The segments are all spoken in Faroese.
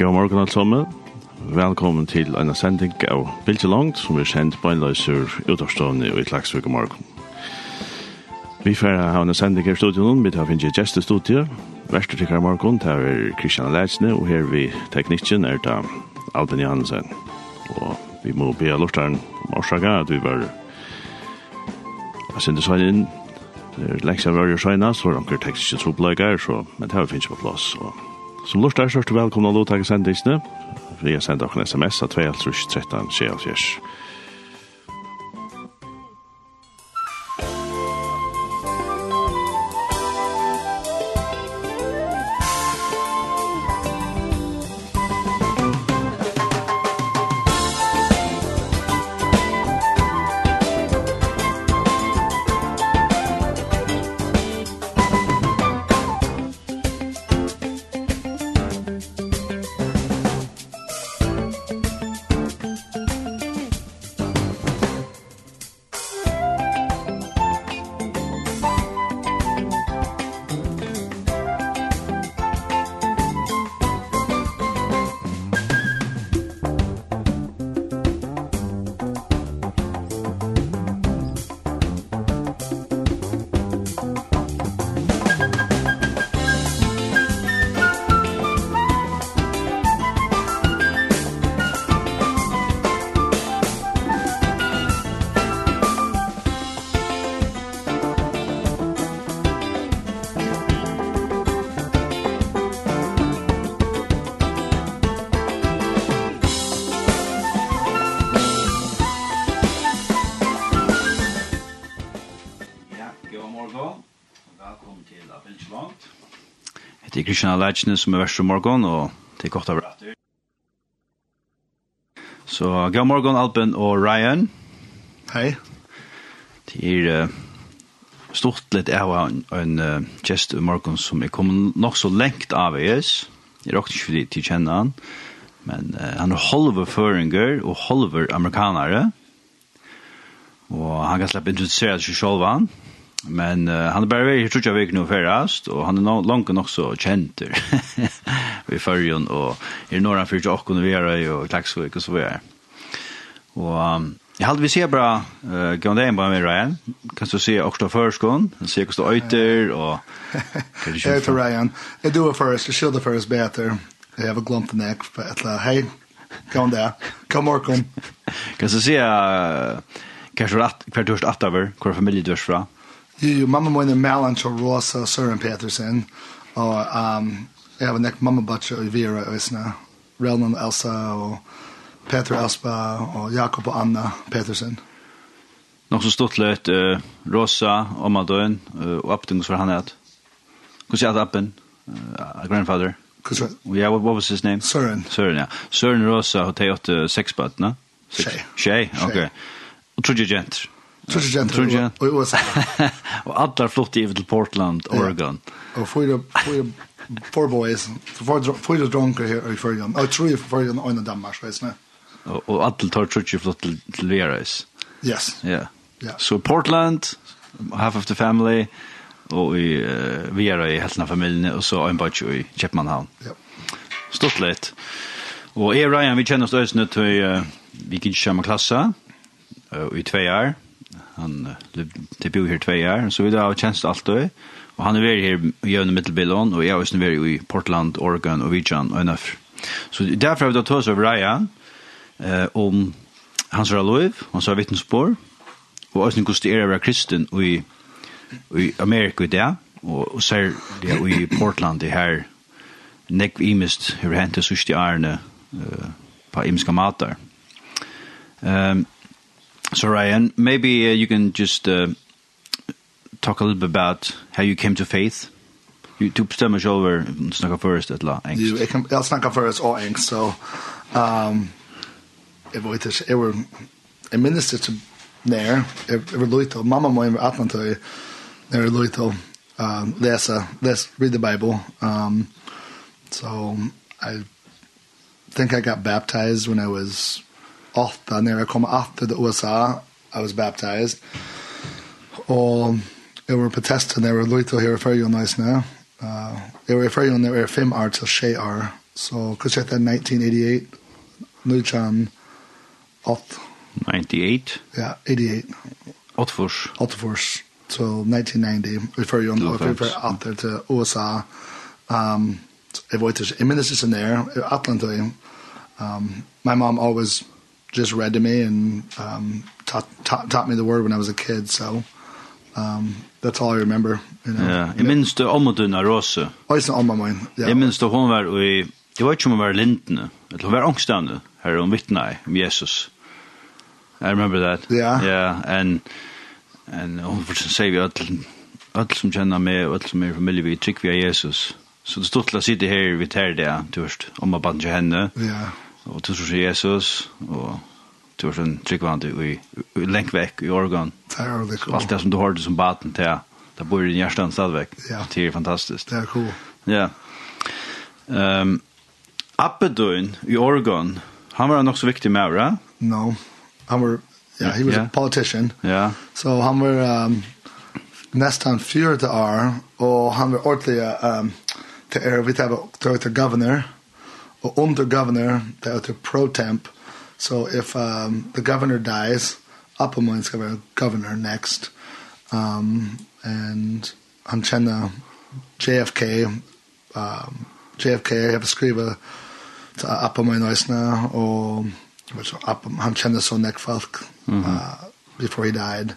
God morgen alle sammen. Velkommen til en sending av Bilge Langt, som er sendt på en løser utavstående i Klagsvik og morgen. Vi får ha en sending her i studioen, vi tar finne gjest i studiet. Værste til hver morgen, det er Kristian Leitsne, og her vi teknikken er da Albin Johansen. Og vi må be av lortaren om årsaker at vi var sendt sånn inn. Det er lengst av røyre søgnet, så er det noen tekniske trobleger, men det har vi finnes på plass, og Som lort er størst velkomna lovtaket sendingsene. Vi har sendt dere en sms av 2.13.24. Hysjana Leitjene som er verst om morgen, og det er godt av rett. Så god morgen, Alpen og Ryan. Hei. Det er uh, stort litt av en, en uh, gjest i morgen som er kommet nok så lengt av oss. Jeg råkte ikke fordi de kjenner han, men uh, han er halver føringer og halver amerikanere. Og han kan slippe introdusere seg selv han. Mm Men uh, han er bare veldig trutja vik nå ferast, og han er no, langt nok så kjent i fyrjun, og i norra fyrir tjokken og vera i og klagsvik og så videre. Og um, jeg halte vi se bra, uh, gønn det en bare med Ryan, kan du se også førskån, se hvordan du øyter, og... Jeg heter Ryan, jeg doer først, jeg skylder først bedre, jeg har glemt den ek, hei, gønn det, kom orkom. Kan du se, uh, kanskje rett, hver dørst attaver, hver familie du dørst fra, Jo, mamma min är Mellan Rosa Søren Petersen. og um, jeg har en mamma batcha och Vera och såna. Relnan Elsa og Peter Elspa og Jakob og Anna Petersen. Nog så stort lätt uh, Rosa och Madön uh, og Aptungs för han är. Hvordan er det appen? Uh, grandfather. Cuz yeah, what, what was his name? Søren. Søren, ja. Søren Rosa har tagit sex barn, va? Tjej. Tjej, okej. Och tror jag gentre. Trudgen. Trudgen. Og USA. Og alle flott i til Portland, Oregon. Og fyra, fyra, four boys. Fyra dronker her i Førgen. Og tre i Førgen og en Danmark, vet du. Og alle tar Trudgen flott til, til Yes. Ja. Yeah. Yeah. Så so Portland, half of the family, og i uh, Vera i helten av familien, og så en bachelor i Kjeppmannhavn. Ja. Stort litt. Og jeg og Ryan, vi kjenner oss øyne til uh, vi gikk ikke samme klasse, uh, i tve år han det bor her tvei år, så vi har tjenst alt det, og han er veri her i Jøvne Mittelbillon, og jeg er også veri i Portland, Oregon og Vidjan og NF. Så derfor har vi da tås over Ryan eh, om hans var lov, hans var vittnesbord, og også hvordan det er å være kristen i, i Amerika i det, og, og ser det i Portland det her, nekv imist, hur hentet sørste ærene uh, på imiska matar. Um, So Ryan, maybe uh, you can just uh, talk a little bit about how you came to faith. You to stem us over snacka first at la angst. You can I'll snacka first or angst. So um it was this it were a minister to there. It were Luito. Mamma min var att man tog Luito um läsa läs read the bible. Um so I think I got baptized when I was åtta när jag kom att till USA. I was baptized. Och jag var på test när jag var lite här för ju nice nu. Uh, jag var för ju när jag var fem år till tjej år. Så kanske det 1988. Nu kan 8. 98? Ja, 88. Åttfors. Åttfors. Så 1990. Vi för ju när jag var att till USA. Um, jag was inte, jag minns det sen där, Atlanta. Um, my mom always just read to me and um taught taught, taught me the word when I was a kid so um that's all I remember you know. Yeah i minns det om du när också oj så om man i minns det hon var i det var ju som var lintne det var angstande här om vittna om Jesus I remember that. Yeah yeah and and hon för sin savior all all som känner mig och all som är familj vi trick vi Jesus så det stod att sitta vi vid det du först om man banja henne ja yeah og du tror Jesus, og du var sånn tryggvande i, i lenk vekk i Oregon. Det er veldig cool. Alt det som du hørte som baten til, det bor i din hjertan stadigvæk. Ja. Det er fantastisk. Det er cool. Ja. Um, Appedøyn i Oregon, han var nok så viktig med, right? No, han var, yeah, he was yeah. a politician. Yeah. So han var um, nästan fyra år, og han var ordentlig, um, til er, vi tar til governor, or under governor that to pro temp so if um the governor dies upperman's going to governor next um and han känner JFK um JFK har beskriver till upperman nästan och which up han känner så neck folk mm -hmm. uh, before he died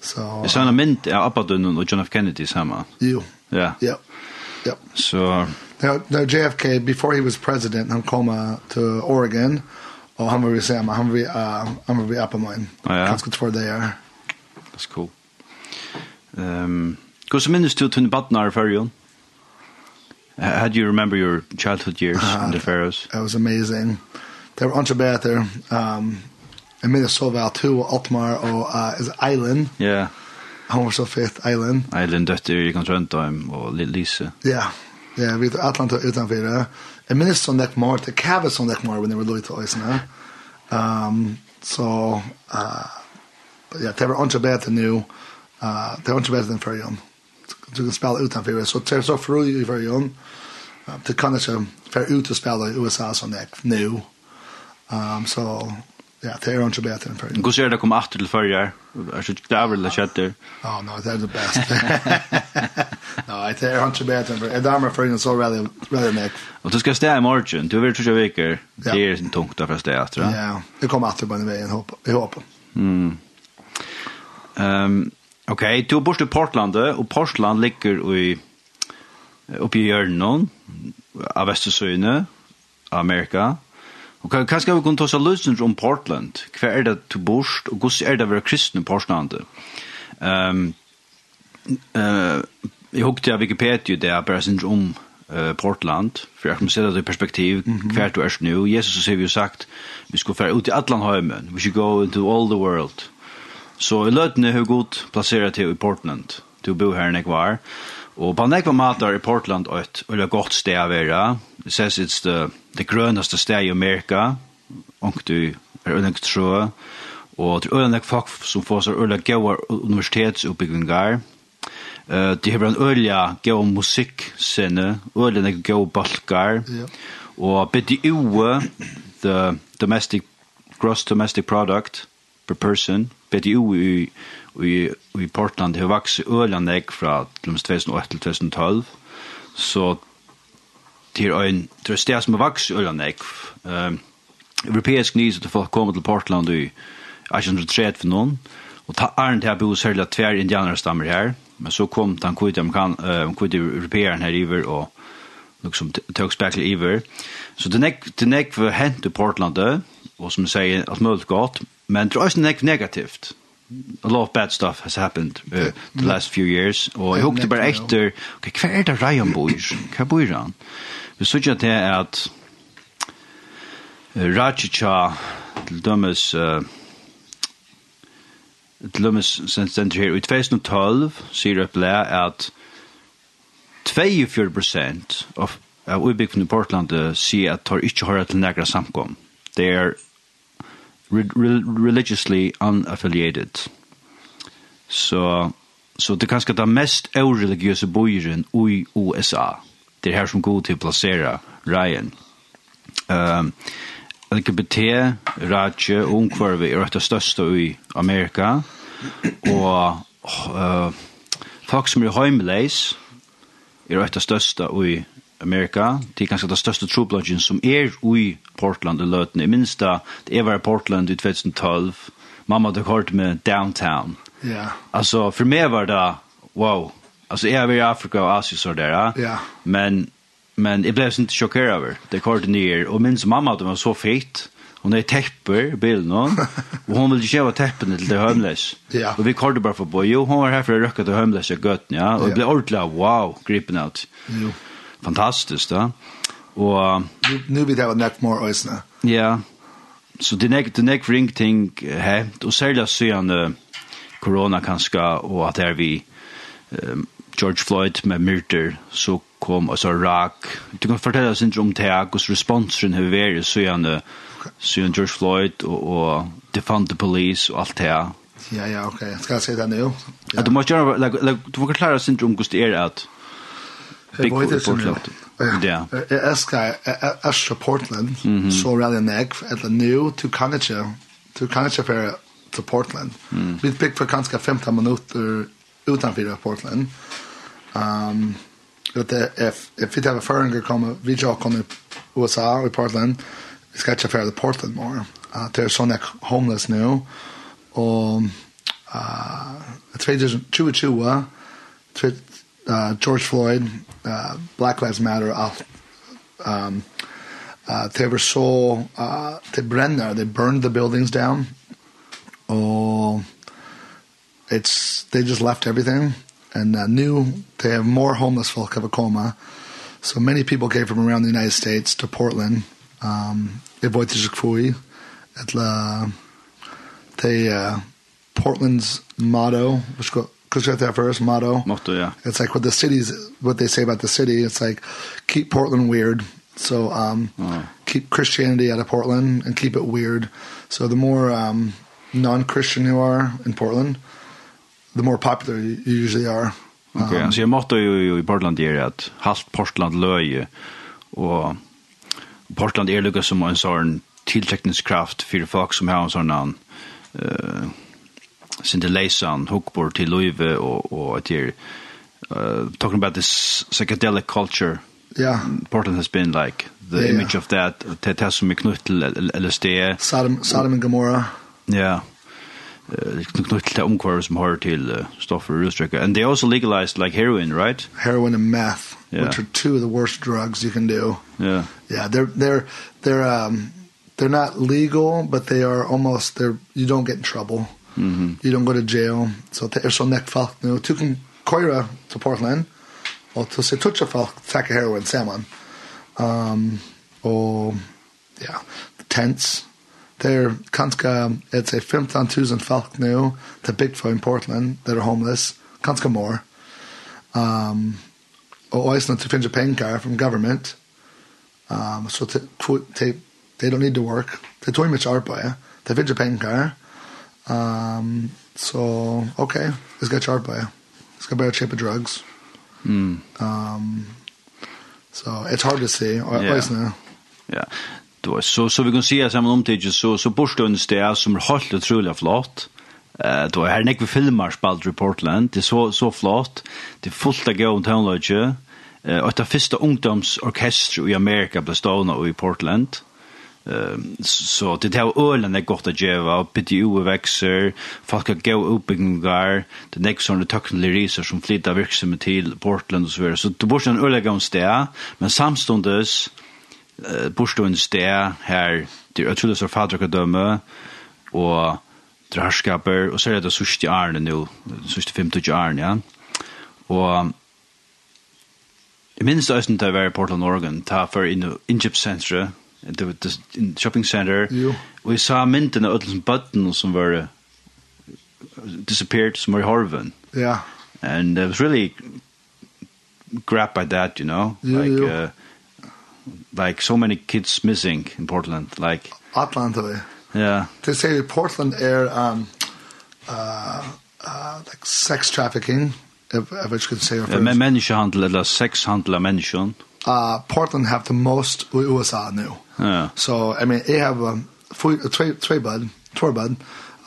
so Jag sa en mynd av Abaddon og John F. Kennedy sammen Jo. Ja. Ja. Ja. Så Now, now JFK, before he was president, han kom to Oregon. og han var vi samma, han var vi uh, han var ju uppe mine. Ah, ja. Ganska två där. That's cool. Um, går så minns du till Batnar för ju? How do you remember your childhood years uh, in the Faroes? It was amazing. They were on Tibet there. Um, I made a sov out Altmar och uh, is Island. Yeah. Han var så fett Island. Island dötter i kontrant og Lise. Ja. Yeah. Ja, vi vet Atlanta utanför. Jag minns som det more the kavs som that more when they were loyal to now. Um so uh yeah they were inte bättre nu. Uh det var inte bättre än för Jon. Du kan spela utanför så det så för ju för Jon. Det kan inte för ut att spela i USA som det nu. Um so Ja, det er ikke bedre enn førre. Hvordan er det å komme etter til førre? Er det ikke det vel kjøtter? Ja, no, det er det beste. Nei, det er ikke bedre enn førre. Jeg damer førre så veldig, veldig nek. Og du skal stå i morgen. Du vil tro ikke viker. Det er sin tungt da fra sted etter. Ja, det kommer etter på en vei, jeg håper. Mm. Um, ok, du bor i Portland, og Portland ligger i, oppe i hjørnen av Vestersøyene, Amerika. Og hva skal vi kunne ta seg løsninger om Portland? Hva er det til bort, og hvordan er det å være kristne i Portland? Um, uh, jeg hukte av Wikipedia det er bare sin om uh, Portland, for jeg kan se det i perspektiv, mm -hmm. hver du er nu. Jesus har vi jo sagt, vi skal fære ut i Atlanheimen, we should go into all the world. Så i løtene har godt plasseret til i Portland, til å bo her enn jeg var. Og på nekva matar i Portland et veldig godt sted å være. Det ses it's the, the grøneste sted i Amerika, ångt du er øyne trø, og det er øyne folk som får seg øyne gøy universitetsoppbyggingar. Uh, de har en øyne gøy musikkscene, øyne gøy balkar, ja. og BDU, the domestic, gross domestic product per person, BDU i i, i Portland har vokst ølende jeg fra 2008 til 2012, så til en sted som har vokst ølende jeg. Um, europeisk nys at folk kommer til Portland i 1830 for noen, og ta æren til å bo særlig tver indianere stammer her, men så kom den kvite europeeren her iver og liksom tog spekkel iver. Så det nek, det nek var hent i Portland, og som sier at mulig godt, men det er også nek negativt a lot of bad stuff has happened uh, the last few years og jeg hukte bare etter okay, hva er det Ryan bor? hva bor han? vi sørger til at uh, Rajica til dømes uh, til dømes sendt her i 2012 sier det ble at 24% av av utbyggene i Portland sier at tar ikke høyre til nægra samkom. Det er re re religiously unaffiliated. Så så det kanske det mest oreligiösa bojeren i USA. Det här som går till placera Ryan. Ehm um, LGBT, Rache, Ungkvarvi er det største i Amerika, og uh, folk som er heimleis er det største i Amerika, det er kanskje det største troblodgen som er i Portland i løtene. Jeg minns da, det er var i Portland i 2012, mamma hadde hørt med Downtown. Ja. Altså, for meg var det, wow, altså jeg var i Afrika og Asien så der, ja. men, men jeg ble sånn sjokkeret over, det kortet ned, og minns mamma de var så fet. Hon är tepper bilen hon och hon vill ju köpa teppen till det homeless. Ja. Och vi kallade bara för boy. Jo, hon var här för att röka till homeless och gött. ja. Och det blev ordentligt wow, gripen out. Jo fantastiskt då. Och nu nu vi det var neck more ösna. Ja. Så det nek det nek ring ting här och sälja så uh, corona kanske och att är vi um, George Floyd med myrter så kom alltså rak. Du kan fortälla oss inte om det och responsen har var det så en så George Floyd och och defund the police och allt det. Ja ja okej. Okay. Ska jag säga det nu? Ja. Att du måste göra like, like, du får klara syndrom det är att Big Portland. Ja. Jeg elsker Portland, så rally neck egg, eller nu, du kan to du kan ikke Portland. Vi fikk for kanskje 15 minuter utanför Portland. Um, att if if it have a foreigner come vi jag kommer USA i Portland vi ska ta för Portland more. Uh, there's är såna homeless nu och uh, 2022 uh uh, George Floyd, uh, Black Lives Matter, allt. Um, uh, they were so, uh, they bränner, they burned the buildings down. Oh, it's, they just left everything. And uh, new, they have more homeless folk have a coma. So many people came from around the United States to Portland. Um, they bought the Jikfui. At la, they, uh, Portland's motto, which go, because we have that first motto. Motto, yeah. It's like what the city's, what they say about the city. It's like, keep Portland weird. So um, oh. keep Christianity out of Portland and keep it weird. So the more um, non-Christian you are in Portland, the more popular you usually are. Okej, okay, um, så jag måste ju i Portland är att halt Portland löje och Portland är lukka som en sån tillträckningskraft för folk som har en sån eh Sinde Leisan, Hukkbor til Løyve og, og et her. Uh, talking about this psychedelic culture. Yeah. Portland has been like the yeah, image yeah. of that. Det er som er knytt til LSD. Sodom, Sodom and Gomorrah. Yeah. Uh, knytt til omkvar som har til uh, stoffer og. And they also legalized like heroin, right? Heroin and meth, yeah. which are two of the worst drugs you can do. Yeah. Yeah, they're, they're, they're, um, they're not legal, but they are almost, they're, you don't get in trouble. Mhm. -hmm. You don't go to jail. Så det är så näck folk nu. Du kan köra till Portland och till sig toucha folk tacka heroin samman. Um, och ja, tents. Det är kanske, jag säger 15 folk nu big for i Portland. Det är homeless. Kanske more. Um, och Iceland to finna pengar from government. Um, så so they, they don't need to work. They tog much arbete. They finns pengar. Um, so, okay, jag ska charpa. Jag a börja of drugs. Mm. Um, so it's hard to see. Yeah. Always now. Yeah. Då så så vi kan se samman om det så så borstånds det som helt otroligt flott. Eh då är det vi filmar spalt i Portland. Det är så så flott. Det är fullt av god tonlöje. Eh och det första ungdomsorkester i Amerika bestående i Portland. Mm så det här ölen är gott att ge och PTU växer. Folk kan gå uppbyggingar det nästa sån det tekniska resor som flyttar verksamhet till Portland och så vidare. Så det borde en öliga om stä. Men samstundes eh borde stä här. Det är tror det så fader kan döma. Och drarskaper och så är det så sjukt arne nu. Så sjukt 50 arne ja. Och Jeg minns det også til jeg var i Portland, Oregon, ta for innkjøpssentre, det var in shopping center. Jo. Og jeg sa mynden av ødelen bøttene som var disappeared, som var i Horven. Ja. And I was really grabbed by that, you know? Jo, like, jo. Uh, like so many kids missing in Portland, like... Atlanta, yeah. They say Portland air, um, uh, uh, like sex trafficking, if, if I could say. men menneskehandel, eller sexhandel av menneskene uh, Portland have the most i USA nu. Yeah. So, I mean, I have um, tre tre bud, två bud,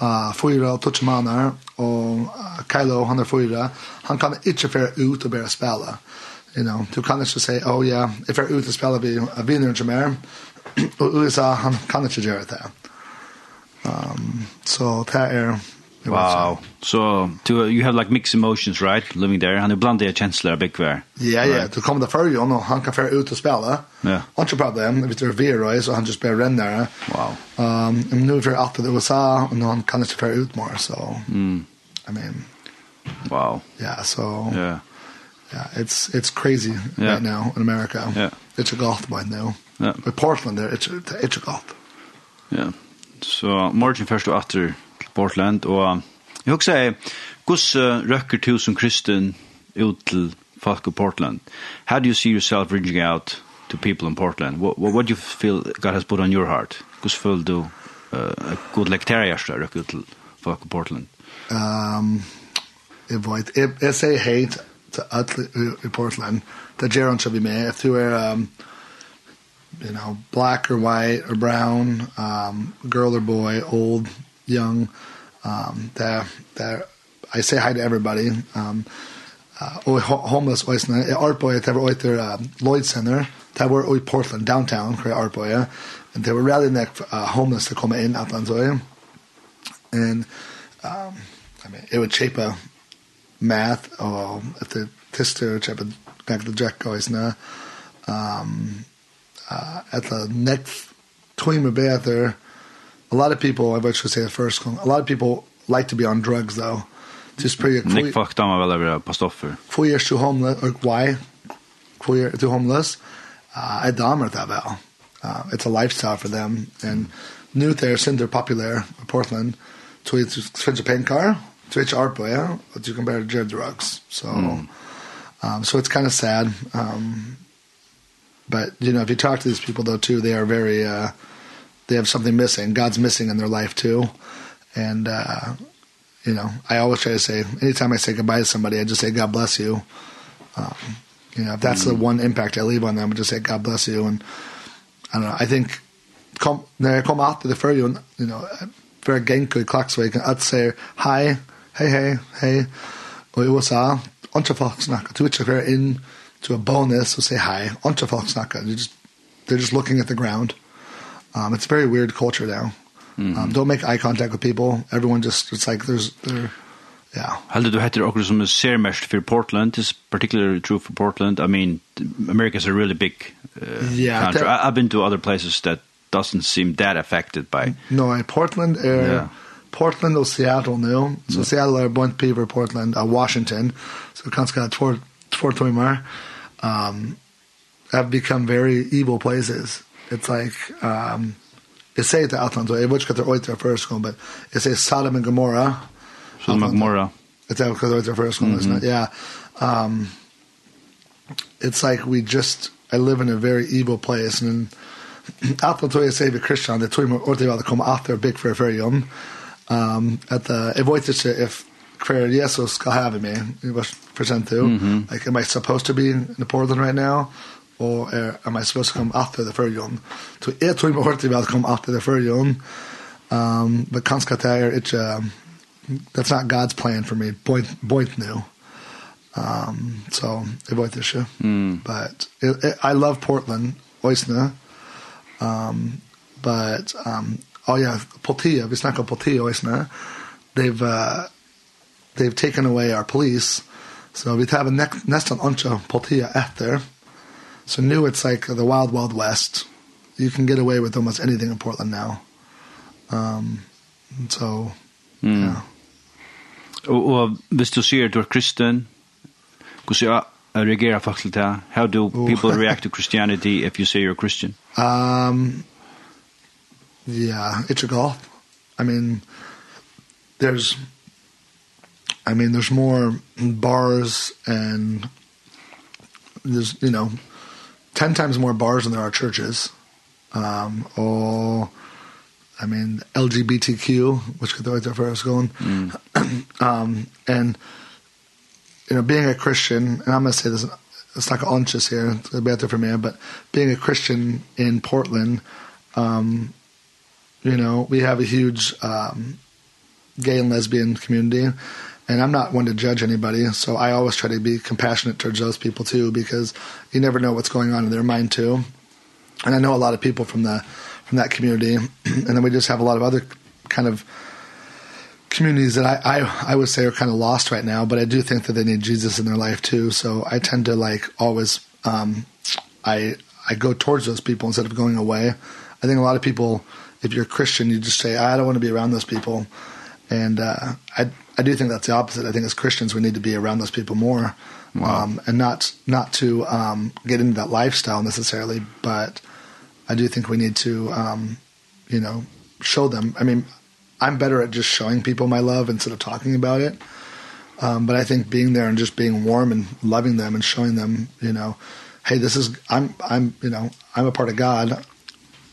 uh, fyra och touch manar och uh, Kylo han är fyra. Han kan inte färra ut och börja spela. You know, du kan inte säga, oh yeah, if jag är ute och spelar vi vinner inte mer. och USA, han kan inte göra det. Um, så so, det är Wow. So to, uh, you have like mixed emotions, right? Living there. Han är bland det känslor av Yeah, Ja, ja. Du kommer där on ju och han kan färra ut och spela. Ja. Han tror problem. Vi tror Vera så han just bara there. Wow. Um, nu för att det USA och han kan inte färra ut mer. Så, mm. I mean. Wow. Yeah, so. Yeah. Yeah, it's it's crazy yeah. right now in America. Yeah. It's a golf by now. Yeah. But Portland there, it's it's a golf. Yeah. So, Martin first after Portland, og jeg husker Gus røkker tusen kristen ut til folk i Portland. How do you see yourself reaching out to people in Portland? What, what, what do you feel God has put on your heart? hvordan føler du uh, et god lekterier som røkker ut til folk i Portland? Um, jeg, vet, jeg, jeg sier hei til alle i Portland. Det gjør han som vi med. If you er... Um, you know, black or white or brown, um, girl or boy, old, young um there there I say hi to everybody um uh, og homeless oisne er at det var oiter uh, Lloyd Center det var i Portland downtown hvor jeg and they were really neck uh, homeless to come in at and so and um I mean it would shape a math or if the tester chip back the jack guys na um uh at the next twin better a lot of people, I should say the first one, a lot of people like to be on drugs though. Just pretty quick. Nick fucked on väl över på stoffer. Four years to homeless or why? Four years to homeless. Uh, I don't that well. Uh, it's a lifestyle for them and new there cinder popular in Portland to it's switch a pain car to art boy yeah? but you compare to drugs so mm. um so it's kind of sad um but you know if you talk to these people though too they are very uh they have something missing. God's missing in their life too. And, uh, you know, I always try to say, anytime I say goodbye to somebody, I just say, God bless you. Um, you know, if that's mm -hmm. the one impact I leave on them, I just say, God bless you. And I don't know, I think, kom, när jag kom out till det förr, you know, för en gänklig klacksväg, att säga, hi, hej, hej, hej. Och i USA, inte folk snackar, du vet inte, in to a bonus och say, hi, inte folk snackar, they're just, they're just looking at the ground. Mm Um, it's a very weird culture now. Mm -hmm. Um, don't make eye contact with people. Everyone just, it's like there's, there, yeah. Heldur du heter okkur som ser mest for Portland, this particularly true for Portland. I mean, America's a really big uh, yeah, country. That, I, I've been to other places that doesn't seem that affected by. No, in Portland, er, yeah. Portland og Seattle nu. Så Seattle er bunt piver Portland uh, Washington. Så kanskje två två timmar. Um, have become very evil places. It's like, um, it say the Atlant, og jeg vet ikke hva det er øyne først, men jeg sier Salem og Gomorra. Salem og Gomorra. It's vet ikke hva det er mm -hmm. yeah. Um, it's like we just, I live in a very evil place, and Atlant og say sier Christian, the tror jeg må come after det big for før om, um, at the, if vet ikke if hver Jesus skal have med meg, jeg present til, like am I supposed to be in the Portland right now? og er I supposed to come after the før Jon. Så jeg tror jeg må høre til at komme etter det før Um, but kanskje det er ikke, that's not God's plan for me, point, point now. Um, so, it vet ikke. Mm. But it, it, I love Portland, oisna Um, but, um, oh yeah, potia vi snakker om Poltia, oisna They've, uh, they've taken away our police. So we have a next, nästan anka potia at there So new, it's like the wild, wild west. You can get away with almost anything in Portland now. Um, so, mm. yeah. Og, og hvis du sier du er kristen, hvordan reagerer folk til det? How do people react to Christianity if you say you're a Christian? Um, yeah, it's a golf. I mean, there's, I mean, there's more bars and there's, you know, 10 times more bars than there are churches. Um, or, I mean, LGBTQ, which could be right there for us going. Mm. um, and, you know, being a Christian, and I'm going to say this, it's like conscious here, it's going for me, but being a Christian in Portland, um, you know, we have a huge um, gay and lesbian community. And I'm not one to judge anybody, so I always try to be compassionate towards those people too because you never know what's going on in their mind too. And I know a lot of people from the from that community and then we just have a lot of other kind of communities that I, I I would say are kind of lost right now, but I do think that they need Jesus in their life too. So I tend to like always um I I go towards those people instead of going away. I think a lot of people if you're a Christian, you just say I don't want to be around those people. And uh I I do think that's the opposite. I think as Christians we need to be around those people more. Wow. Um and not not to um get into that lifestyle necessarily, but I do think we need to um you know, show them. I mean, I'm better at just showing people my love instead of talking about it. Um but I think being there and just being warm and loving them and showing them, you know, hey, this is I'm I'm, you know, I'm a part of God,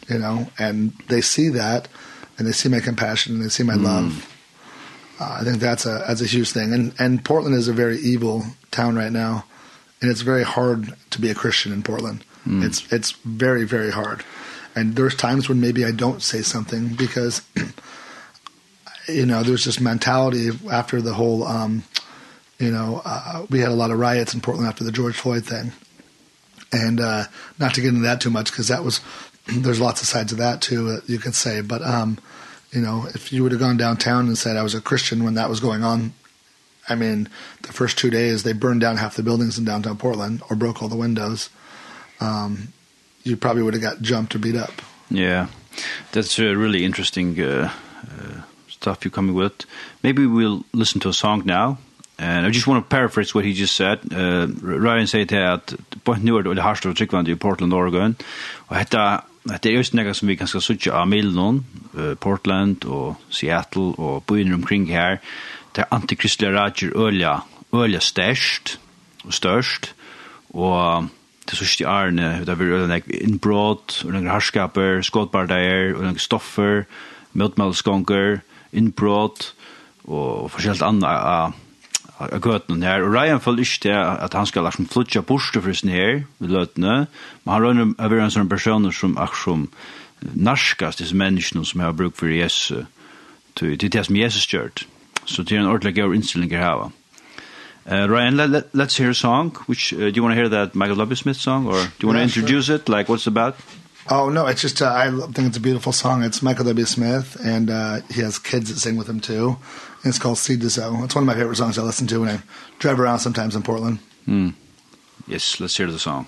you know, and they see that and they see my compassion and they see my mm. love Uh, I think that's a that's a huge thing. And and Portland is a very evil town right now, and it's very hard to be a Christian in Portland. Mm. It's it's very very hard. And there's times when maybe I don't say something because you know, there's this mentality after the whole um you know, uh, we had a lot of riots in Portland after the George Floyd thing. And uh not to get into that too much because that was there's lots of sides of that too uh, you could say, but um You know, if you would have gone downtown and said I was a Christian when that was going on, I mean, the first two days they burned down half the buildings in downtown Portland or broke all the windows. Um you probably would have got jumped or beat up. Yeah. That's a really interesting uh, uh stuff you're coming with. Maybe we'll listen to a song now. And I just want to paraphrase what he just said. Uh, Ryan said that på nu är det harstare tryckvande i Portland, Oregon. Och detta det er just noe som vi kanskje suttje av Milnon, Portland og Seattle og byen omkring her, der antikristelige rager ølja, ølja størst og størst, og det sørste i Arne, det var ølja nek innbrot, og noen harskaper, skådbardeier, og noen stoffer, møtmeldskonker, innbrot, og forskjellig anna av gøtene her, og Ryan føler ikke til at han skal liksom flytja bort for sin her, ved løtene, men han røyner å være en sånn person som er som narskast disse menneskene som har brukt for Jesus, til det som Jesus gjør, Så det er en ordentlig gøy innstilling her hava. Uh, Ryan, let, let, let's hear a song. Which uh, do you want to hear that Michael Lobby Smith song, or do you want to yeah, introduce sure. it? Like, what's it about? Oh no, it's just uh, I think it's a beautiful song. It's Michael W. Smith, and uh, he has kids that sing with him too. And it's called Seed to Sow. It's one of my favorite songs I listen to when I drive around sometimes in Portland. Mm. Yes, let's hear the song.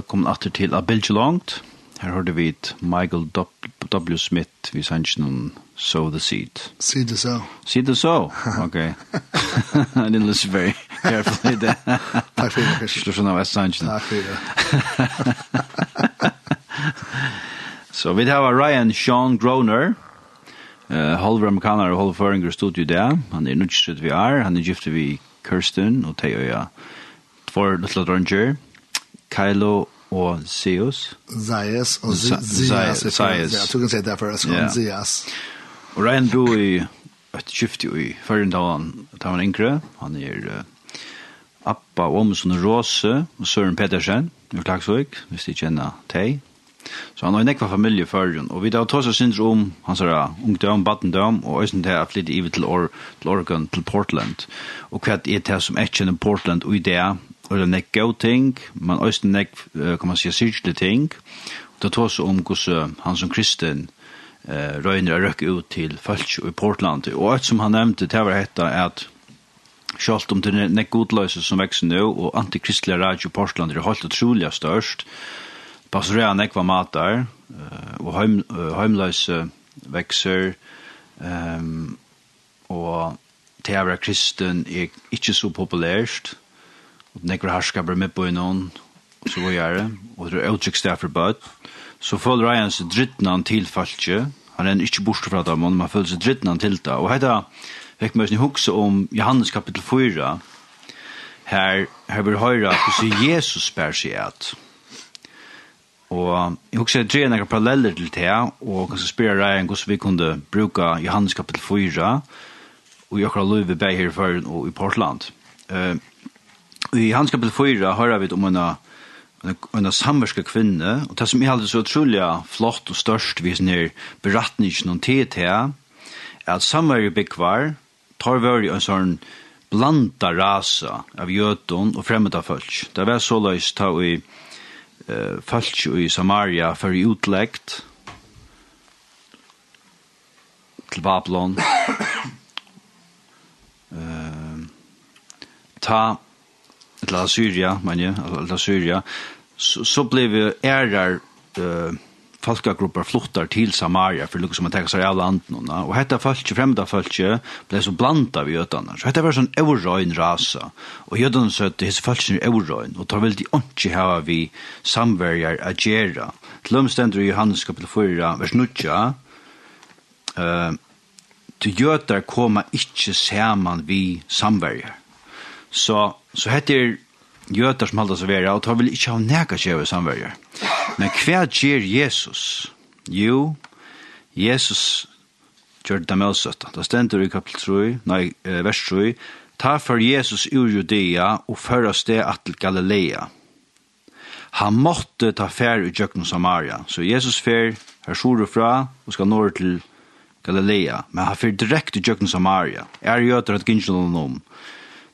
velkommen atter til A Bilge Longt. Her hørte vi et Michael W. Smith vi sanns noen Sow the Seed. See the Sow. See the Sow, ok. I didn't listen very carefully. there. Takk for det. Slå sånn av et sanns Takk for det. Så vi har Ryan Sean Groner, uh, halver amerikaner og halver føringer studio der. Han er nødvendig vi er, han er gifte vi Kirsten og Theo, ja. Tvor Little Ranger. Kylo og Zeus. Zeus og Zeus. Zeus. Ja, du kan si det for oss, yeah. Zeus. Og Ryan bor i et skifte i førren da han tar han yngre. Han er uh, Appa og Åmesson Råse og Søren Pedersen i Klagsvøk, hvis de kjenner teg. Så han har en ekva familie førren, og vi da tar seg synder om hans her ungdom, battendom, og øyne til at flytte ivet til, or, til Oregon, til Portland. Og hva er det som er kjenner Portland, og i det eller nek go ting, men også nek, kan man si, syrkelig ting. Da tås om hvordan han som kristen eh, røyner er røkke ut til folk i Portland. Og alt som han nevnte, det var hetta at Sjalt om det nek godløse som vekser nå, og antikristelige radio i Portland er holdt utrolig størst. Pastorea nek var matar, og heim, heimløse vekser, um, og det å være kristen er ikke så populært, og den ekkur med på innan, og så går jeg det, og det er utsikt sted for bøt, så føler jeg hans drittnan til falskje, han er ikke borte fra dem, men man føler seg drittnan til det, og heita vekk meg sin hukse om Johannes kapittel 4, her, her vil høyre hvordan Jesus spør seg at, Og jeg husker tre noen paralleller til det, og kanskje spør deg hvordan vi kunne bruke Johannes kapittel 4, og i akkurat løyve beg her i og i Portland. Uh, I hans kapitel 4 hører vi om en en samverske kvinne, og det som er så utrolig flott og størst vis er beratningen om tid til, er at samverje byggvar tar vare en sånn blanda rasa av jødun og fremmeda folk. Det var så løys ta i uh, folk i Samaria for utleggt til Babylon. uh, ta til Syria, men ja, eller Syria, så, så ble vi ærer uh, folkagrupper flottar til Samaria for det som man tenker seg av landen. Og hette folket, fremda folket, ble så blanda vi jødene. Så hette var sånn eurøyn rasa. Og jødene sa at disse folkene er eurøyn, og tar veldig ikke hava vi samverjar a gjera. Til omstender i Johannes kapitel 4, vers 9, uh, til jøder koma ikkje saman vi samverjar. Så Så heter jøter som halda seg vera, og tar vel ikkje av neka kjeve samverger. Men hva gjør Jesus? Jo, Jesus gjør det med oss. Det stender i kapitel 3, nei, vers 3, Ta for Jesus ur Judea og føra sted at til Galilea. Han måtte ta fær i Jøkken Samaria. Så Jesus fær her sore fra og skal nå til Galilea. Men han fær direkt i Jøkken Samaria. Er jøter at gynnskjønnen om.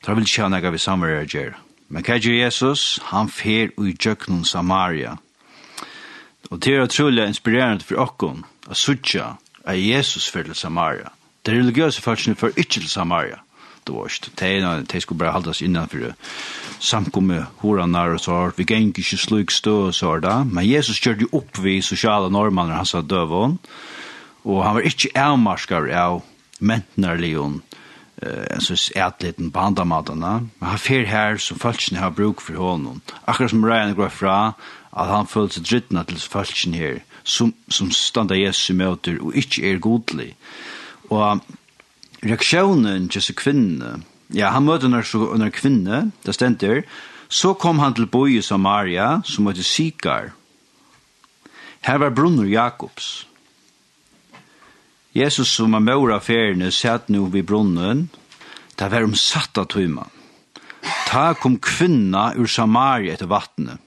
Tra vil ikke ha ega vi Samaria gjør. Men hva gjør Jesus? Han fer ui djøknun Samaria. Og det er utrolig inspirerende for okkon a suttja at Jesus fer til Samaria. Det religiøse falskene fer ikke til Samaria. Det var ikke tegna, de skulle bare haldas innanfor samkomme horanar og så Vi geng ikke slik stå og så da. Men Jesus gjør jo opp vi sosiale normaner hans av døvån. Og han var ikke avmarskar av mentnarlion, jeg synes, ætliten på andre matene. Men han fer her som følelsene har bruk for honom. Akkurat som Ryan går fra, at han føler seg drittene til følelsene her, som, som standa Jesu møter og ikke er godlig. Og reaksjonen til seg kvinne, ja, han møter henne når kvinne, det stender, så kom han til boi i Samaria, som heter Sikar. Her var Brunner Jakobs. Jesus som er mora feriene satt nå vid brunnen, det var omsatt satta tøyman. Ta kom kvinna ur Samaria etter vattnet.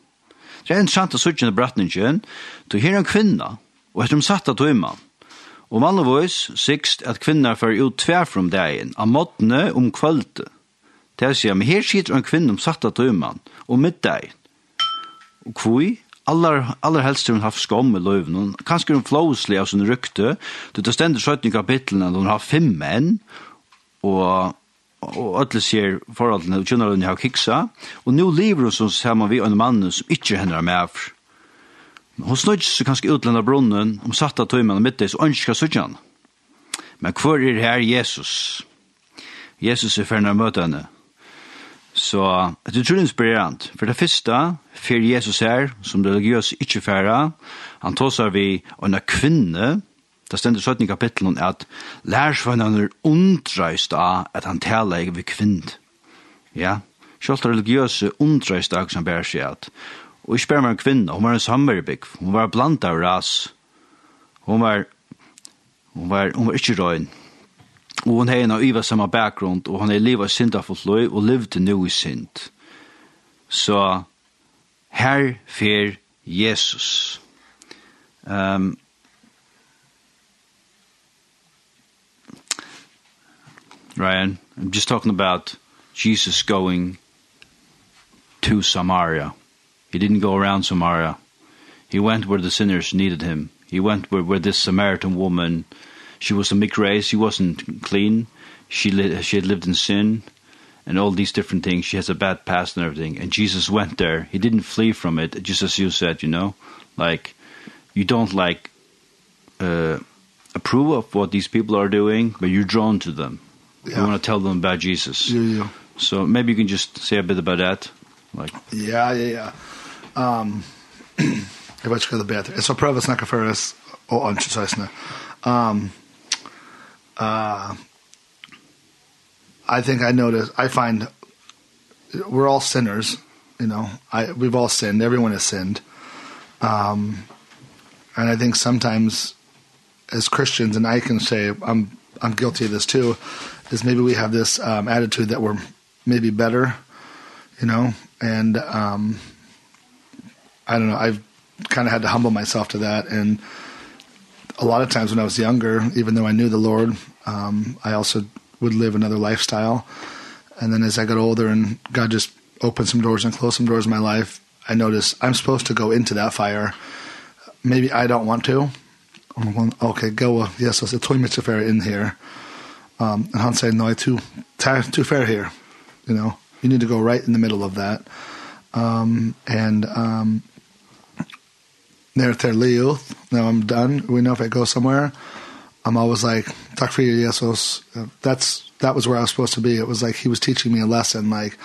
Det er en sant og suttjende brattningen, du her en kvinna, og etter omsatt satta tøyman. Og vanligvis sikst at kvinna fyrir ut tverfrom dagen, av måttene om kvalte. Det er sier, men her sitter en kvinna omsatt satta tøyman, og middag. Og kvui, allar allar helst hon haft skom med löven hon kanske hon flowsly av sin rykte du det ständer sjutton i kapitlen hon har fem män och och alla ser forholdene og känner hon har kiksa, och nu lever hon som samma vi en man som inte händer med av. Hun snødde seg kanskje brunnen, om satt tömmen tøymen mitt i så önskar sødjan. Men är det här Jesus? Jesus är för när möta henne, Så det er utrolig inspirerende. For det første, for Jesus her, som det religiøse ikke færre, han tåser vi en kvinne, det stender 17 kapitlen at lærersvennen er undreist av at han taler ikke ved kvind. Ja, selv religiøse undreist av som bærer seg at Og jeg spør meg en kvinne, hun var en samverbygg, hun var blant av ras, hun var, hun var, hun var ikke røyne. Og hon hei en av Iva samme bakgrund, og hon hei liva synda synd av og livde nu i synd. Så her fer Jesus. Um, Ryan, I'm just talking about Jesus going to Samaria. He didn't go around Samaria. He went where the sinners needed him. He went where, where this Samaritan woman was she was a mixed race, she wasn't clean, she, li she had lived in sin, and all these different things. She has a bad past and everything. And Jesus went there. He didn't flee from it. Just as you said, you know, like you don't like uh, approve of what these people are doing, but you're drawn to them. Yeah. You want to tell them about Jesus. Yeah, yeah. So maybe you can just say a bit about that. Like Yeah, yeah, yeah. Um Jag vet inte vad det är. Jag sa prövas snacka för oss och ansvarsna. Um uh, I think I notice, I find we're all sinners, you know, I, we've all sinned. Everyone has sinned. Um, and I think sometimes as Christians, and I can say I'm, I'm guilty of this too, is maybe we have this um, attitude that we're maybe better, you know, and um, I don't know, I've kind of had to humble myself to that. And – a lot of times when I was younger, even though I knew the Lord, um, I also would live another lifestyle. And then as I got older and God just opened some doors and closed some doors in my life, I noticed I'm supposed to go into that fire. Maybe I don't want to. I'm going, okay, go. Uh, yes, it's a toy mitzvah fair in here. Um, and Han said, no, I too, too fair here. You know, you need to go right in the middle of that. Um, and um, near to Leo. Now I'm done. We know if I go somewhere, I'm always like, "Talk for you, Jesus." That's that was where I was supposed to be. It was like he was teaching me a lesson, like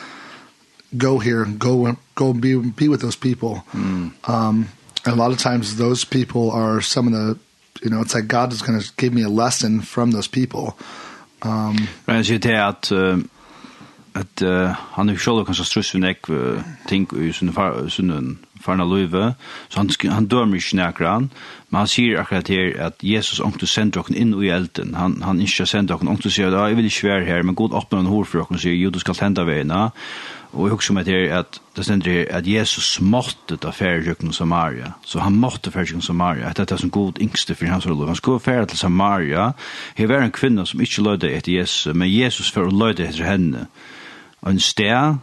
go here, go go be be with those people. Mm. Um, and a lot of times those people are some of the, you know, it's like God is going to give me a lesson from those people. Um, Men jeg sier til at uh, at uh, han er selv kanskje struss for nek ting i sunne farna løyve, så han, han dømer ikke nekran, men han sier akkurat her at Jesus ångte sender dere inn i elden, han, han ikke sender dere, ångte sier, ja, jeg vil ikke være her, men god åpner en hår for dere, og sier, jo, du skal tende veina, og jeg husker meg til at det stender her at Jesus måtte ta færgjøkken Samaria, så han måtte færgjøkken Samaria, at dette er som god yngste for hans rolle, han skulle færre til Samaria, her var en kvinne som ikke løyde etter Jesus, men Jesus for å løyde etter henne, og en sted,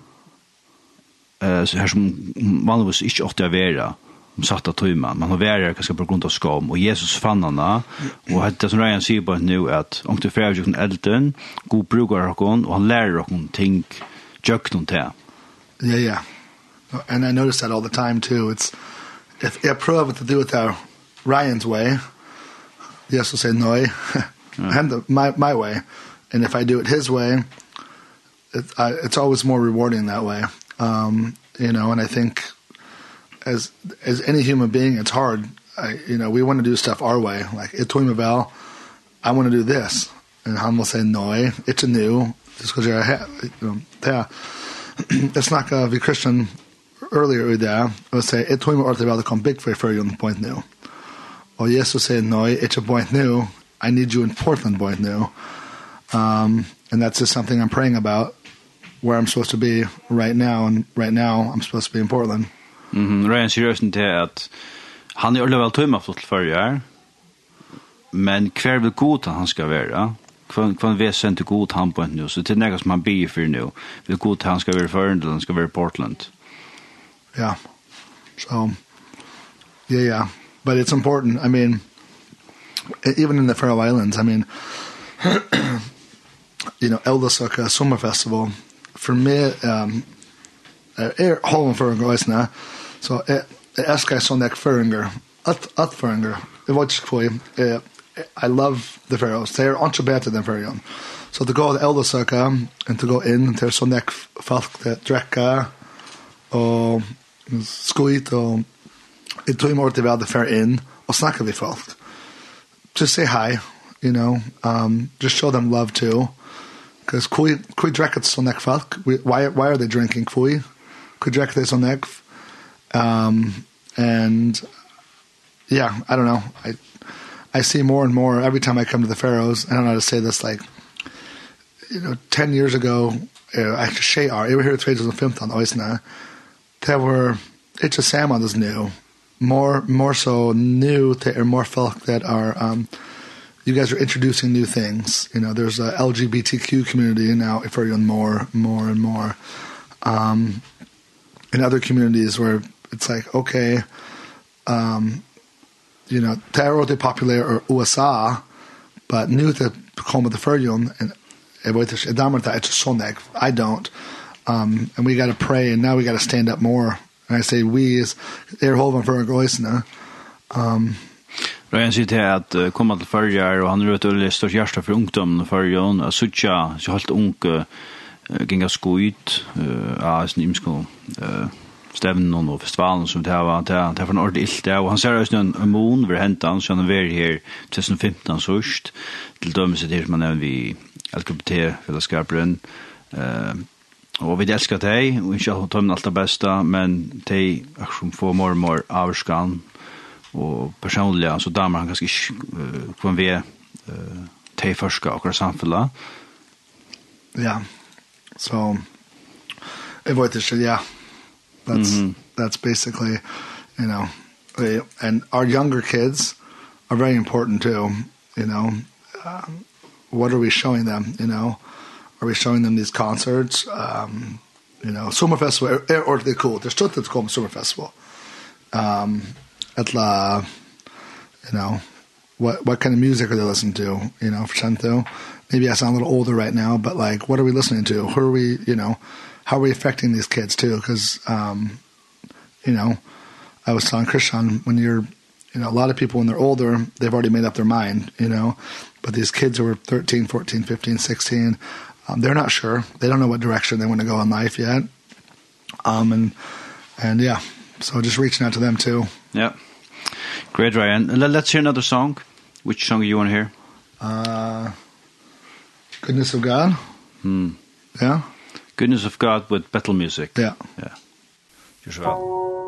eh så här som vanligtvis inte åt det vara om sagt att tøyma. man har vært kanskje på grunn av skam, og Jesus fann henne, og det som Ryan sier på nu, at om du fyrir jokken elden, god brukar henne, og han lærer henne ting, jokken til. Yeah, yeah. And I notice that all the time too. It's, if i prove to do it our Ryan's way, yes will say no, and the, my, my way, and if I do it his way, it, I, it's always more rewarding that way. Um, you know, and I think as as any human being, it's hard. I, you know, we want to do stuff our way. Like, it toy me vel, I want to do this. And han will say, no, it's a new. Just because you're a, you know, yeah. it's not a be Christian earlier i det, og sier, jeg tror meg alltid vel kom big for før the point nå. Og Jesus sier, it's a point nå, I need you in Portland point nå. Um, and that's just something I'm praying about, where I'm supposed to be right now and right now I'm supposed to be in Portland. Mhm, mm Ryan seriøst til at han er vel tømma flott for jer. Men kvar vil god han skal være. Kvar kvar vi sent til god han på nu, så til nega som han bi for nu. Vil god han skal være for han skal være Portland. Ja. Yeah. So yeah, yeah. But it's important. I mean even in the Faroe Islands, I mean you know, Eldasuka Summer Festival for meg um, er hovedføringer også, så jeg, jeg elsker sånne føringer, at, at føringer, jeg vet ikke hva jeg, I love the Faroes. they are ikke bedre than Pharaohs. So to go to eldesøka, and to go in det er sånne folk til drekker, og skuit, og jeg tog imorgen til vi hadde fer inn, og of vi folk. Just say hi, you know, um, just show them love too. Because kui, kui drekket så nek folk, why, why are they drinking kui? Kui drekket they så nek. Um, and yeah, I don't know. I, I see more and more every time I come to the Faroes. I don't know how to say this, like, you know, 10 years ago, I to say, I were here at 2015 on Oisna, there were, it's a salmon is new, more, more so new, to are more folk that are, um, you guys are introducing new things. You know, there's a LGBTQ community now for you more, more and more. Um, in other communities where it's like, okay, um, you know, terror de popular or USA, but new to come with the furjun and it was a that it's sonic i don't um and we got to pray and now we got to stand up more and i say we is they're holding for a goisna um Ryan sier til at uh, kommer til Førjar, og han er rødt øyelig størst hjärsta for ungdommen førjar, og suttja, så holdt unge, uh, ginga skoit, uh, av sin imsko uh, stevnen og festivalen som det var, det, det var en ordentlig illt det, og han ser også en mån ved hentan, så han er var her 2015 sørst, til dømelse til som han nevner vi LKBT-fellesskaperen, uh, Og vi elskar deg, og ikke har tømmen alt det beste, men de deg, akkurat få mormor avskan, og personlig, altså damer han ganske ikke uh, kvann vi uh, til første akkurat samfunnet. Ja, så jeg vet ikke, ja. That's, mm -hmm. that's basically, you know, and our younger kids are very important too, you know. Um, what are we showing them, you know? Are we showing them these concerts? Um, you know, Summer Festival, er, er ordentlig cool. Det er støttet å Summer Festival. Um, etla, you know, what what kind of music are they listening to? You know, for Santo, maybe I sound a little older right now, but like, what are we listening to? Who are we? You know, how are we affecting these kids too? Because, um, you know, I was telling Christian when you're, you know, a lot of people when they're older, they've already made up their mind. You know, but these kids who are 13, 14, 15, 16, um, they're not sure. They don't know what direction they want to go in life yet. Um, and and yeah, so just reaching out to them too Yeah. Great, Ryan. Let's hear another song. Which song do you want to hear? Uh, Goodness of God. Hmm. Yeah. Goodness of God with battle music. Yeah. Yeah. Just right.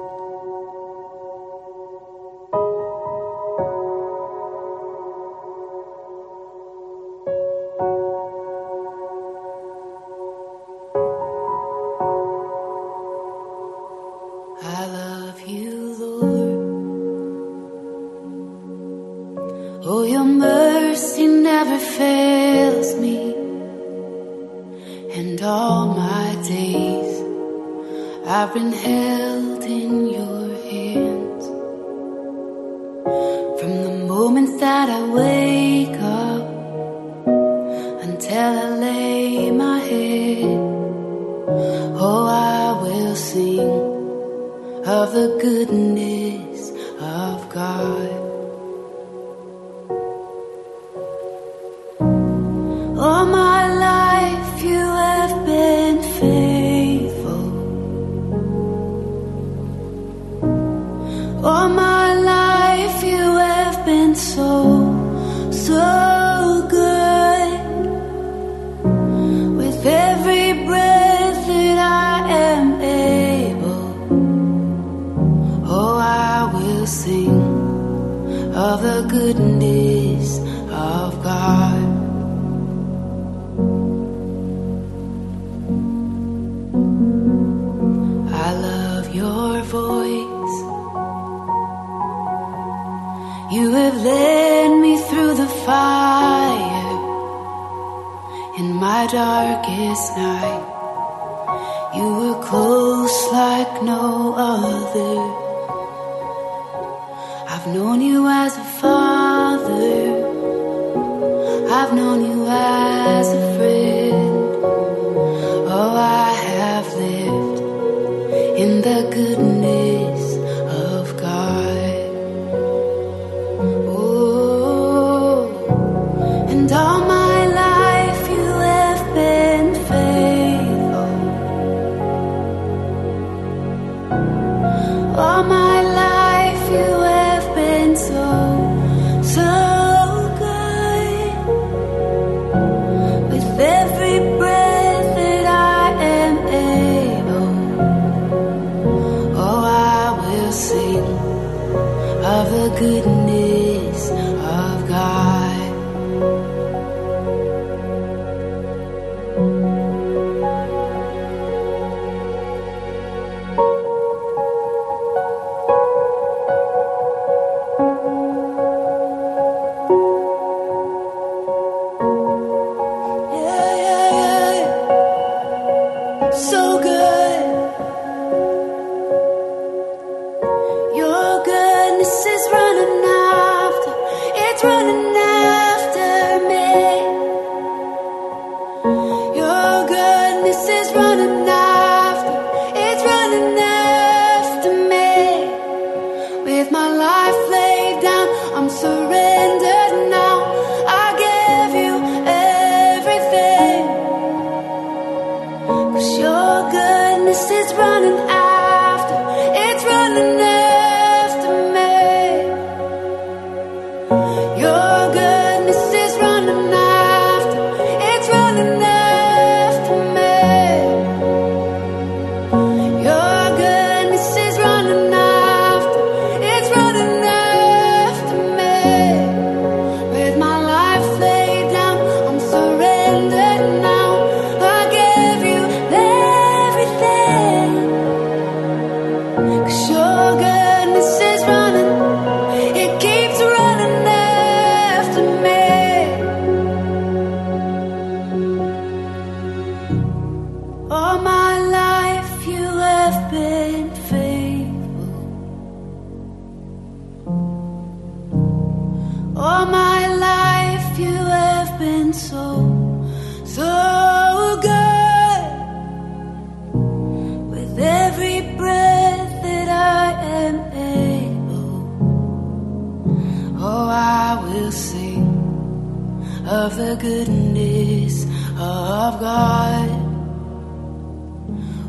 of the goodness of God.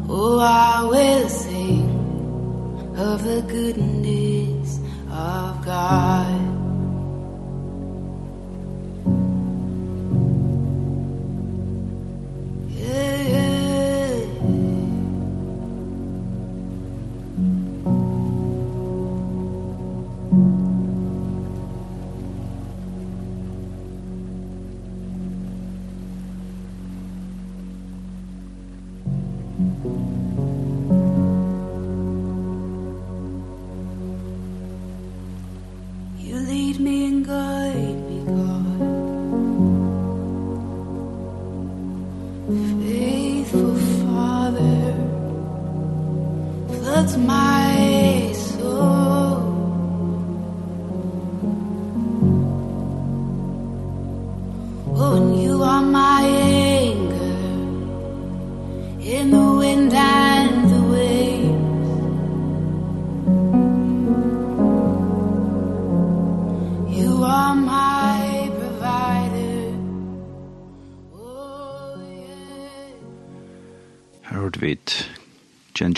Oh I will sing of the goodness of God.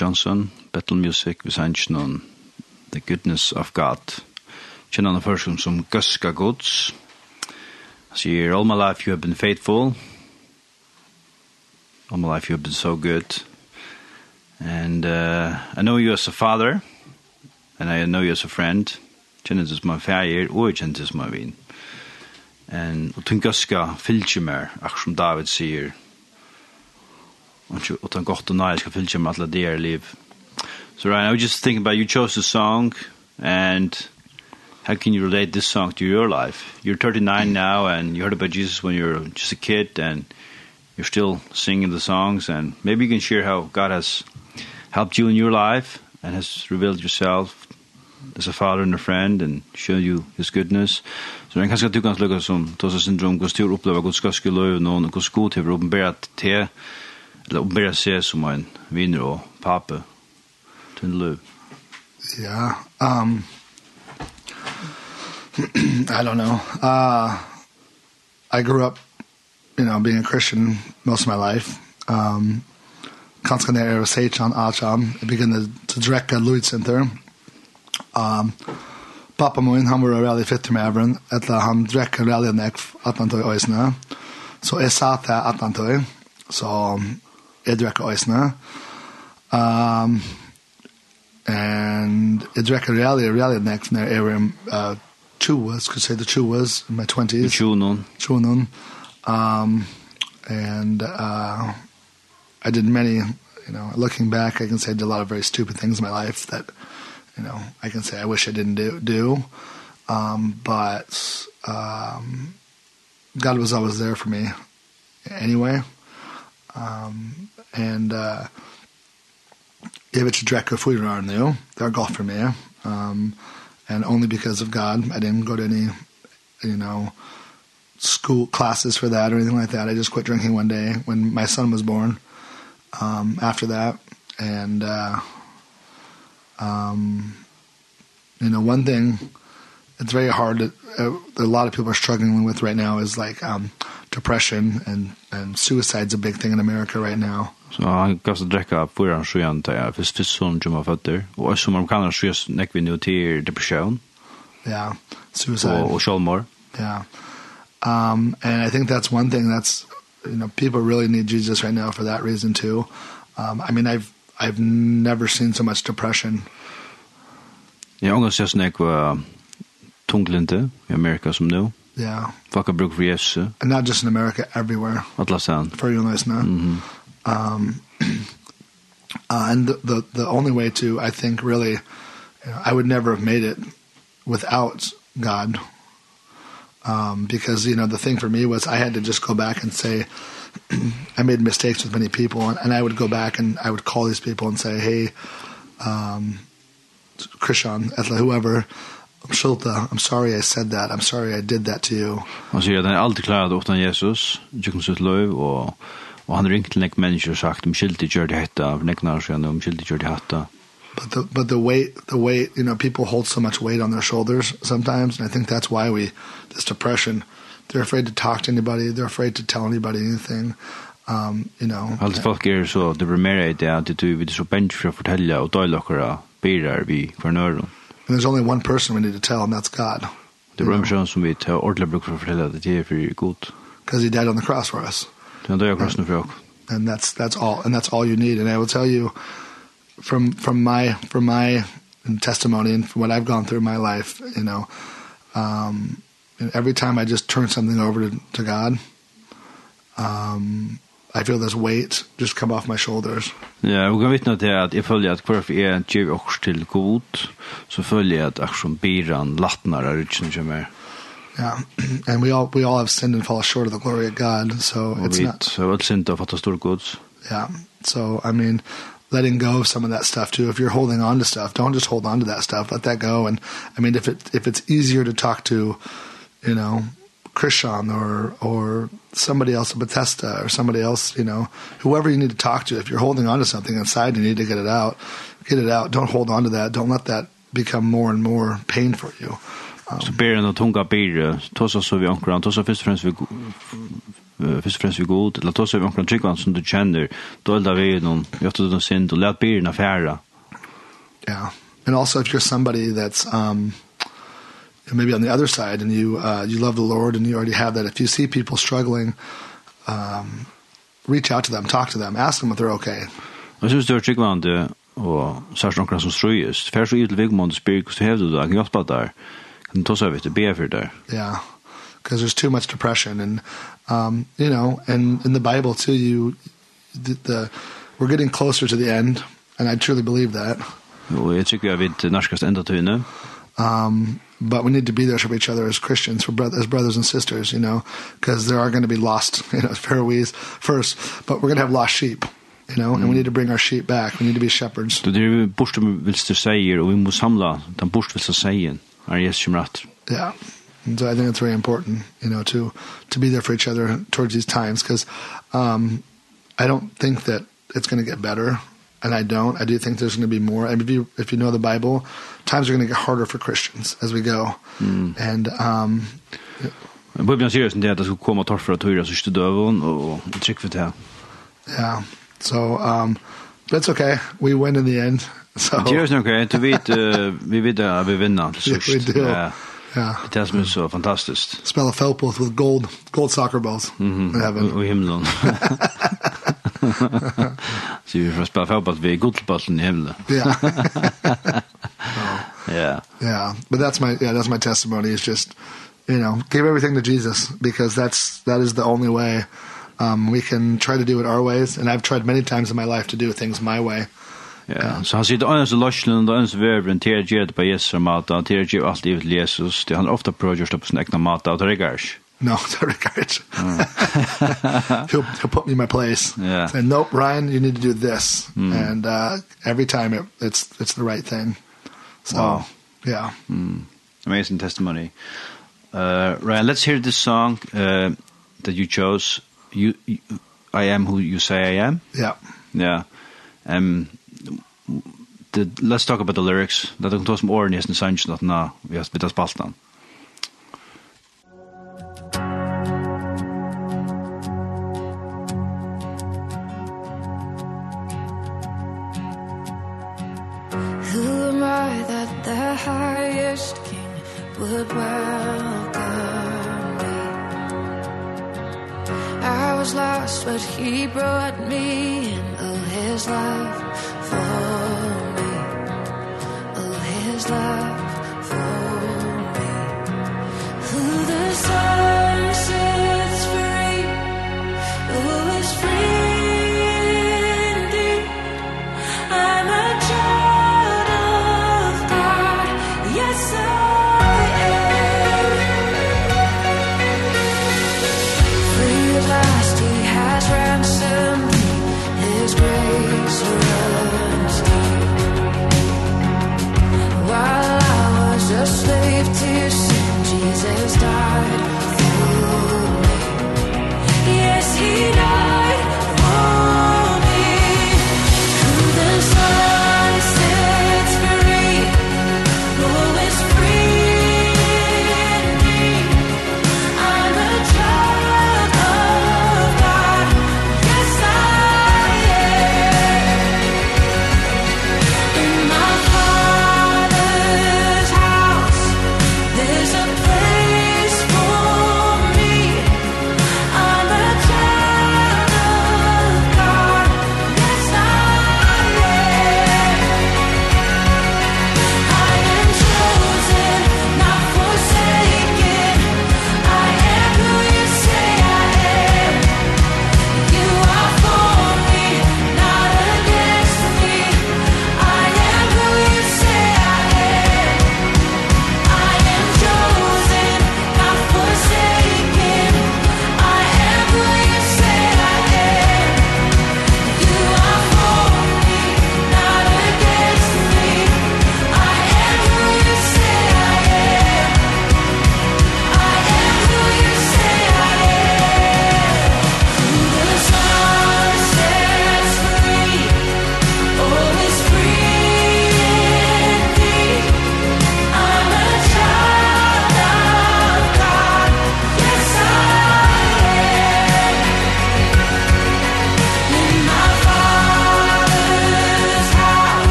Johnson, Battle Music, vi sang noen The Goodness of God. Kjenner han først som Guska Gods. Han sier, All my life you have been faithful. All my life you have been so good. And uh, I know you as a father, and I know you as a friend. Kjenner det som en feir, og kjenner det som en vin. And, og tungaska fylgjer mer, akkur som David sier, och utan gott och nice ska fylla med alla dear liv. So Ryan, I was just thinking about you chose a song and how can you relate this song to your life? You're 39 now and you heard about Jesus when you were just a kid and you're still singing the songs and maybe you can share how God has helped you in your life and has revealed yourself as a father and a friend and show you his goodness. Så den kanskje du kan lukka som Tosa syndrom, hvordan du opplever Guds skaskulöv någon och hvordan god till uppenbarat til eller oppbæra seg som en vinner og pape til løv? Ja, um, I don't know. Uh, I grew up, you know, being a Christian most of my life. Um, kanskje når jeg var began to, to begynte å Lloyd Center. Um, pappa min, han var veldig fitt med Evren, etter han drekke veldig nekv at man tog øysene. Så jeg sa til at man tog, så jeg drekker øyne. Um, and jeg drekker really reallig nek, når jeg var uh, 20, skulle si det 20s, my 20s. 20 noen. 20 noen. Um, and uh, I did many, you know, looking back, I can say I did a lot of very stupid things in my life that, you know, I can say I wish I didn't do. do. Um, but um, God was always there for me anyway. Um, and uh if it's Draco Fuirar now they're got for me um and only because of God I didn't go to any you know school classes for that or anything like that. I just quit drinking one day when my son was born um after that. And uh um you know one thing it's very hard to, uh, a lot of people are struggling with right now is like um depression and and suicide's a big thing in America right now. Så han gav seg drekka fyra han sjøen til jeg, først fyrst som Jumma føtter, og også som amerikaner sjøen nekk vi nu til depresjon. Ja, suicide. Og, og sjålmår. Ja. Um, and I think that's one thing that's, you know, people really need Jesus right now for that reason too. Um, I mean, I've, I've never seen so much depression. Jeg ångar seg snakk var tunglinte i Amerika som nu. Ja. Folk har brukt for Jesus. And not just in America, everywhere. Atlasan. For you nice now. Mm -hmm. Um, uh, and the, the, the only way to, I think, really, you know, I would never have made it without God. Um, because, you know, the thing for me was I had to just go back and say, I made mistakes with many people, and, and I would go back and I would call these people and say, hey, um, Krishan, Etla, whoever, I'm Shulta I'm sorry I said that. I'm sorry I did that to you. Han sier at han er alltid klaret utan Jesus, tjukken sitt løy, og Og han ringt til nek mennesker og sagt, omkyldig gjør det hetta, neknar seg, omkyldig gjør det hetta. But the, but the weight, the weight, you know, people hold so much weight on their shoulders sometimes, and I think that's why we, this depression, they're afraid to talk to anybody, they're afraid to tell anybody anything, um, you know. Allt folk er så, so the mer det at du vil så bench for å fortelle, og døy dere birar vi for nøyren. And there's only one person we need to tell, and that's God. Det er en person som vi tar ordentlig bruk for å fortelle det for god. Because he died on the cross for us. Den dör krossen för ok. And that's that's all and that's all you need and I will tell you from from my from my testimony and from what I've gone through in my life, you know, um and every time I just turn something over to to God, um I feel this weight just come off my shoulders. Ja, og kan vitna til at jeg føler at hver er en tjiv års til god, så føler jeg at akkurat biran latnar er utsen som er. Yeah, and we all we all have sinned and fall short of the glory of God, so og it's we, not. So it's sin of the stor goods. Yeah. So I mean, letting go of some of that stuff too. If you're holding on to stuff, don't just hold on to that stuff. Let that go. And I mean, if it if it's easier to talk to, you know, Krishan or or somebody else at Bethesda or somebody else, you know, whoever you need to talk to, if you're holding on to something inside, you need to get it out. Get it out. Don't hold on to that. Don't let that become more and more pain for you. Så ber han att tunga ber tosa så vi ankran tosa först främst vi först främst vi god eller tosa vi ankran tryckan som du känner då elda vi någon jag tror det synd och lät berna färra. Yeah. And also if you're somebody that's um maybe on the other side and you uh you love the Lord and you already have that if you see people struggling um reach out to them talk to them ask them if they're okay. Jag syns det og tryggvande och särskilt några som ströjs. Färs och ytlig vigmond spyr, hur hävdar du att kan hjälpa? and those are with the be for there yeah because there's too much depression and um you know and in the bible too you the, the we're getting closer to the end and i truly believe that Og jeg tykker jeg vidt norskast enda tøyne. Um but we need to be there for each other as Christians for brothers as brothers and sisters, you know, because there are going to be lost, you know, Faroese first, but we're going to have lost sheep, you know, mm. and we need to bring our sheep back. We need to be shepherds. Det är bort vill du säga och vi må samla den bort vill du. När Jesus you att. Yeah. And so I think it's very important, you know, to to be there for each other towards these times cuz um I don't think that it's going to get better and I don't. I do think there's going to be more. And if you if you know the Bible, times are going to get harder for Christians as we go. Mm. And um Men Bibeln säger ju att det ska komma torrt för att höra så stödövon och tryck för det. Yeah. So um but it's okay. We win in the end Så det är nog du vet vi vet att vi vinner till sist. Ja. Ja. Det är så fantastiskt. Spela fotboll with gold gold soccer balls. Mhm. Mm I himlen. Så vi får spela fotboll vid guldbollen i himlen. Ja. Yeah. Yeah. But that's my yeah, that's my testimony is just you know, give everything to Jesus because that's that is the only way um we can try to do it our ways and I've tried many times in my life to do things my way. Ja, så han sitter annars i Lorsland och ens verben till att göra det på Jesu mata, till att göra allt livet till Jesus. Det han ofta prövar just på sin egna mata och det det gärs. No, tar det. He'll, he'll put me in my place. Yeah. Say, nope, Ryan, you need to do this. Mm. And uh, every time it, it's, it's the right thing. So, wow. yeah. Mm. Amazing testimony. Uh, Ryan, let's hear this song uh, that you chose. You, you, I am who you say I am. Yeah. Yeah. Um, the, let's talk about the lyrics. Det er noe som åren i hesten sannsyn at nå, vi har spittet spalten. Who am I that the highest king would welcome me? I was lost, but he brought me in. Oh, his love for me Oh, his love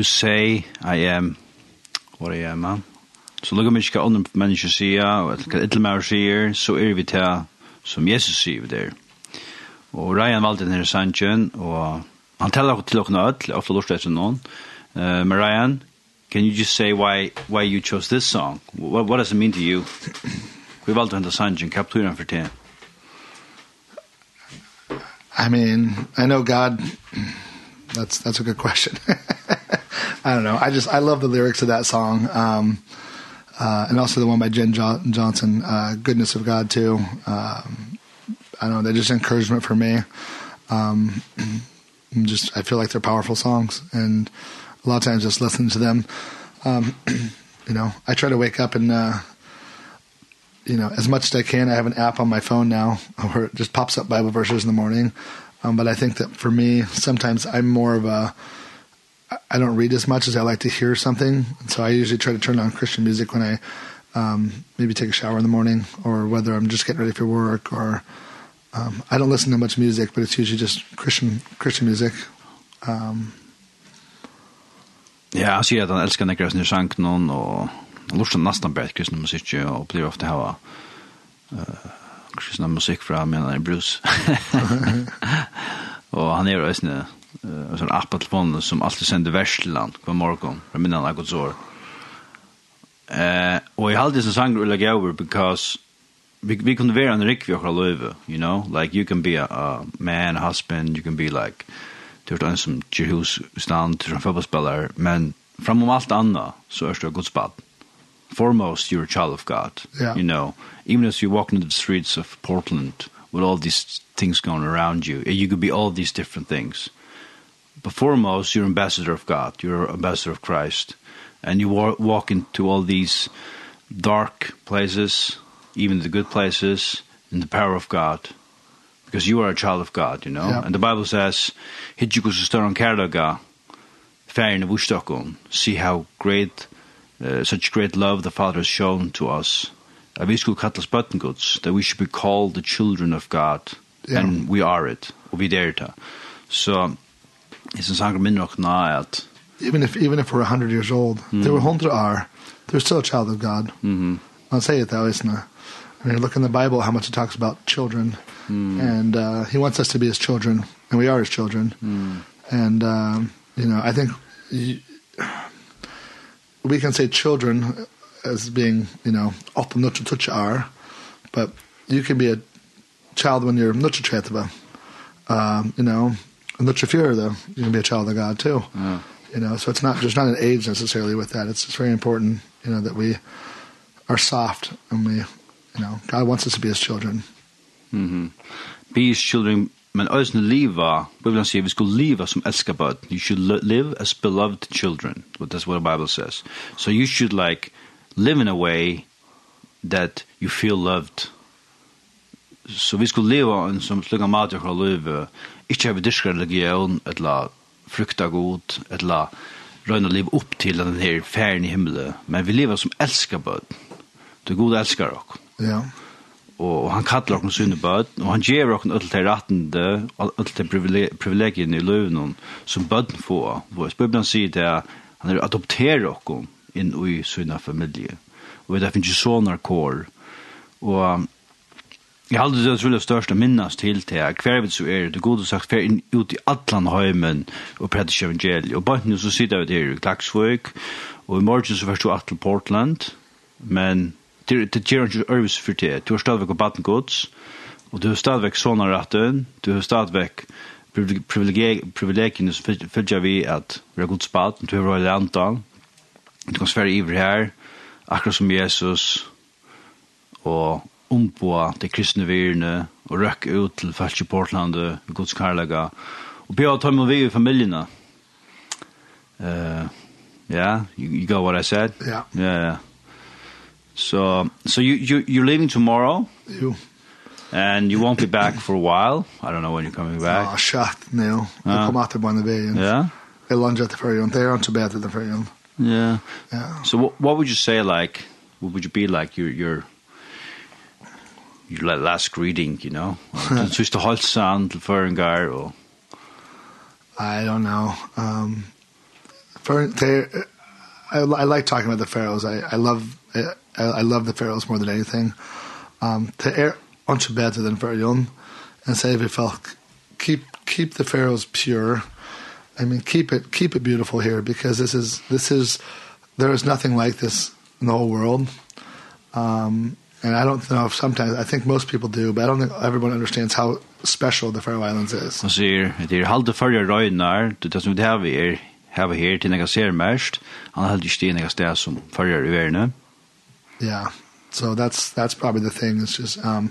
you say I am what I am. Man. Så lukka mig ikke andre mennesker sier, og hva Idlemar sier, så er vi til som Jesus sier der. Og Ryan valgte denne sannsjen, og han teller til åkne ødel, ofte lort etter noen. Uh, men Ryan, can you just say why, why you chose this song? What, what does it mean to you? Vi valgte denne sannsjen, kapturen for til? I mean, I know God That's that's a good question. I don't know. I just I love the lyrics of that song. Um uh and also the one by Jen jo Johnson, uh Goodness of God too. Um I don't know, they're just encouragement for me. Um just I feel like they're powerful songs and a lot of times just listen to them. Um you know, I try to wake up and uh you know, as much as I can, I have an app on my phone now where it just pops up Bible verses in the morning Um, but I think that for me, sometimes I'm more of a, I don't read as much as I like to hear something. And so I usually try to turn on Christian music when I um, maybe take a shower in the morning or whether I'm just getting ready for work or um, I don't listen to much music, but it's usually just Christian, Christian music. Um, Ja, han sier at han elsker nekker sin sjank noen, og han lurer seg nesten bedre kristne musikk, og blir ofte hava uh, akkurat sånn musikk fra, men han er Bruce. og han er også en uh, sånn app på telefonen som alltid sender vers til han på morgen, fra minne han har gått sår. Uh, og jeg halde disse sanger vil over, because vi, vi kunne være en rikvi akkurat løyve, you know, like you can be a, a man, a husband, you can be like, du er en som gjør hus stand, du er en fotballspiller, men framom alt anna, så er du et godsbaden foremost you're a child of God. Yeah. You know, even as you walk into the streets of Portland with all these things going around you, you could be all these different things. But foremost, you're ambassador of God. You're ambassador of Christ. And you wa walk into all these dark places, even the good places, in the power of God. Because you are a child of God, you know. Yeah. And the Bible says, Hidjukus stør on Kardaga, færin av Ustokkon, see how great uh, such great love the Father has shown to us, that we skulle call us that we should be called the children of God, yeah. and we are it, og vi er det. Så, jeg synes han minner nok nå at... Even if, even if we're 100 years old, mm. they were 100 are, they're still a child of God. Mm -hmm. I'll say it that way, isn't it? I mean, look in the Bible how much it talks about children, mm. and uh, he wants us to be his children, and we are his children. Mm. And, um, you know, I think... You, we can say children as being, you know, up and not to touch are, but you can be a child when you're not to chetva. Um, you know, and not to fear though, you can be a child of God too. Yeah. You know, so it's not just not an age necessarily with that. It's it's very important, you know, that we are soft and we, you know, God wants us to be his children. Mhm. Mm -hmm. be his children men øyne liva, Bibelen sier vi skulle liva som elskar bød. You should live as beloved children. But That's what the Bible says. So you should like live in a way that you feel loved. So vi skulle liva en som slugga mat og liv, ikkje heve dyrskar religion, etla frukta god, etla røyna liv opp til den her færen i himmelen, men vi lever som elskar bød. Du god elskar okk. Ja. Yeah og han kallar okkur sunne bøtten, og han gjev okkur öll til rattende, öll til privilegien i løvnen som bøtten får. Vår Bibelen sier det, han er adopterer okkur inn i sunne familie. Og det finnes jo sånne kår. Og jeg har aldri det trolig største minnes til til at hver vidt så er det gode sagt fer inn ut i atlan heimen og prædis evangeliet. Og bøtten så sitter vi der i Klagsvøk, og i morgen så først du at til Portland, men det gjør ikke øves for det. Du har stadigvæk baden gods, og du har stadigvæk sånne retten, du har stadigvæk privilegiene som følger vi at vi har god spalt, du har røyde antall, du kan svære iver her, akkurat som Jesus, og omboa de kristne virene, og rök ut til falske Portlandet, gods karlaga, og be å ta med vi i familiene. Uh, yeah, you, you got what I said? Yeah. Yeah, yeah. So, so you, you, you're leaving tomorrow? Jo. And you won't be back for a while? I don't know when you're coming back. Ah, shit, no. Jag kommer att vara vägen. Yeah? Jag lunge at the ferry on. there on to bad at the ferry on. Yeah. Yeah. So what, what would you say like, what would you be like your, your, your last greeting, you know? Den sista halsan till förengar och... I don't know. Um, for, I, I like talking about the Pharaohs. I, I love I, I love the Pharaohs more than anything. Um, to air much better than Pharaoh and say if you keep keep the Pharaohs pure. I mean keep it keep it beautiful here because this is this is there is nothing like this in the whole world. Um and I don't know if sometimes I think most people do, but I don't think everyone understands how special the Faroe Islands is. Och så det är halde förra röjnar, det som det här är hava her til nega ser mest, han har ikke stig nega sted som fyrir i verden. Yeah, so that's, that's probably the thing, it's just, um,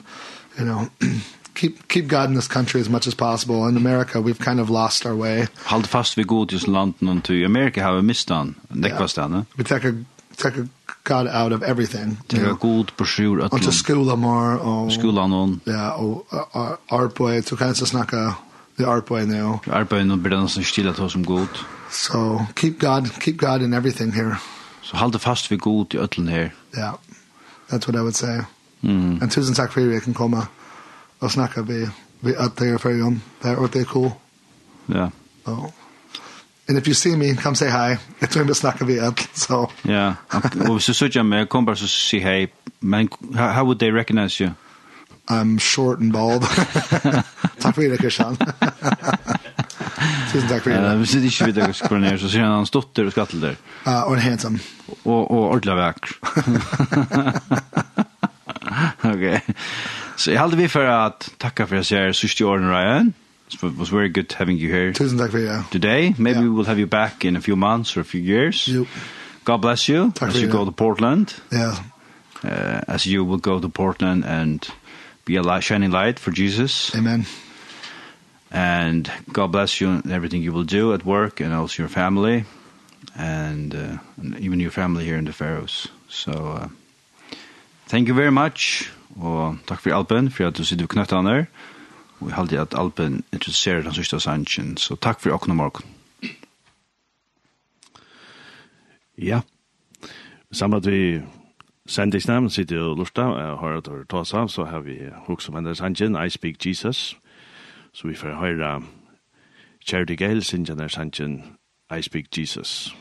you know, keep, keep God in this country as much as possible. In America, we've kind of lost our way. Hold fast vi god just landen og til Amerika har vi mistan, nekvastan, yeah. We take a, take a God out of everything. Tek a god brosjur ötlan. Og til skola mar, og... Yeah, or Ja, og arbeid, så kan jeg snakka, det arbeid nu. Arbeid nu blir det stila til som god. So keep God, keep God in everything here. So hold the fast vid god i ötlen här. Yeah. That's what I would say. Mm. And tusen tack för att jag kan komma och snacka vid, vid ötlen här för dem. Det är ordentligt cool. Ja. Yeah. So. And if you see me, come say hi. Jag tror inte snacka vid ötlen. So. Ja. Och hvis du söker mig, kom bara så si hej. Men how would they recognize you? I'm short and bald. tack för det, Christian. Tusen takk for det. Vi sitter ikke videre hos Kornel, så sier han hans dotter og skattelder. Ja, og handsome. Og, og ordentlig vekk. ok. Så jeg halde vi for at takka for at jeg er sørste åren, Ryan. It was very good having you here. Tusen takk for det. Today, maybe yeah. we will have you back in a few months or a few years. Yep. God bless you Takk as you go to Portland. Yeah. Uh, as you will go to Portland and be a light, shining light for Jesus. Amen. And God bless you and everything you will do at work and also your family and, uh, and even your family here in the Faroes. So uh, thank you very much og takk for Alpen for at du sitter knøtt der og Vi heldig at Alpen introducerer den sørste sannsyn. Så takk for åkne morgen. Ja. Samlet vi sendisnavn sitter og lortet og har hørt å ta seg av, så har vi hukk som hender sannsyn, I Speak Jesus. Så vi får høre Charity Gale, Sinjan Ersanchen, I Speak Jesus.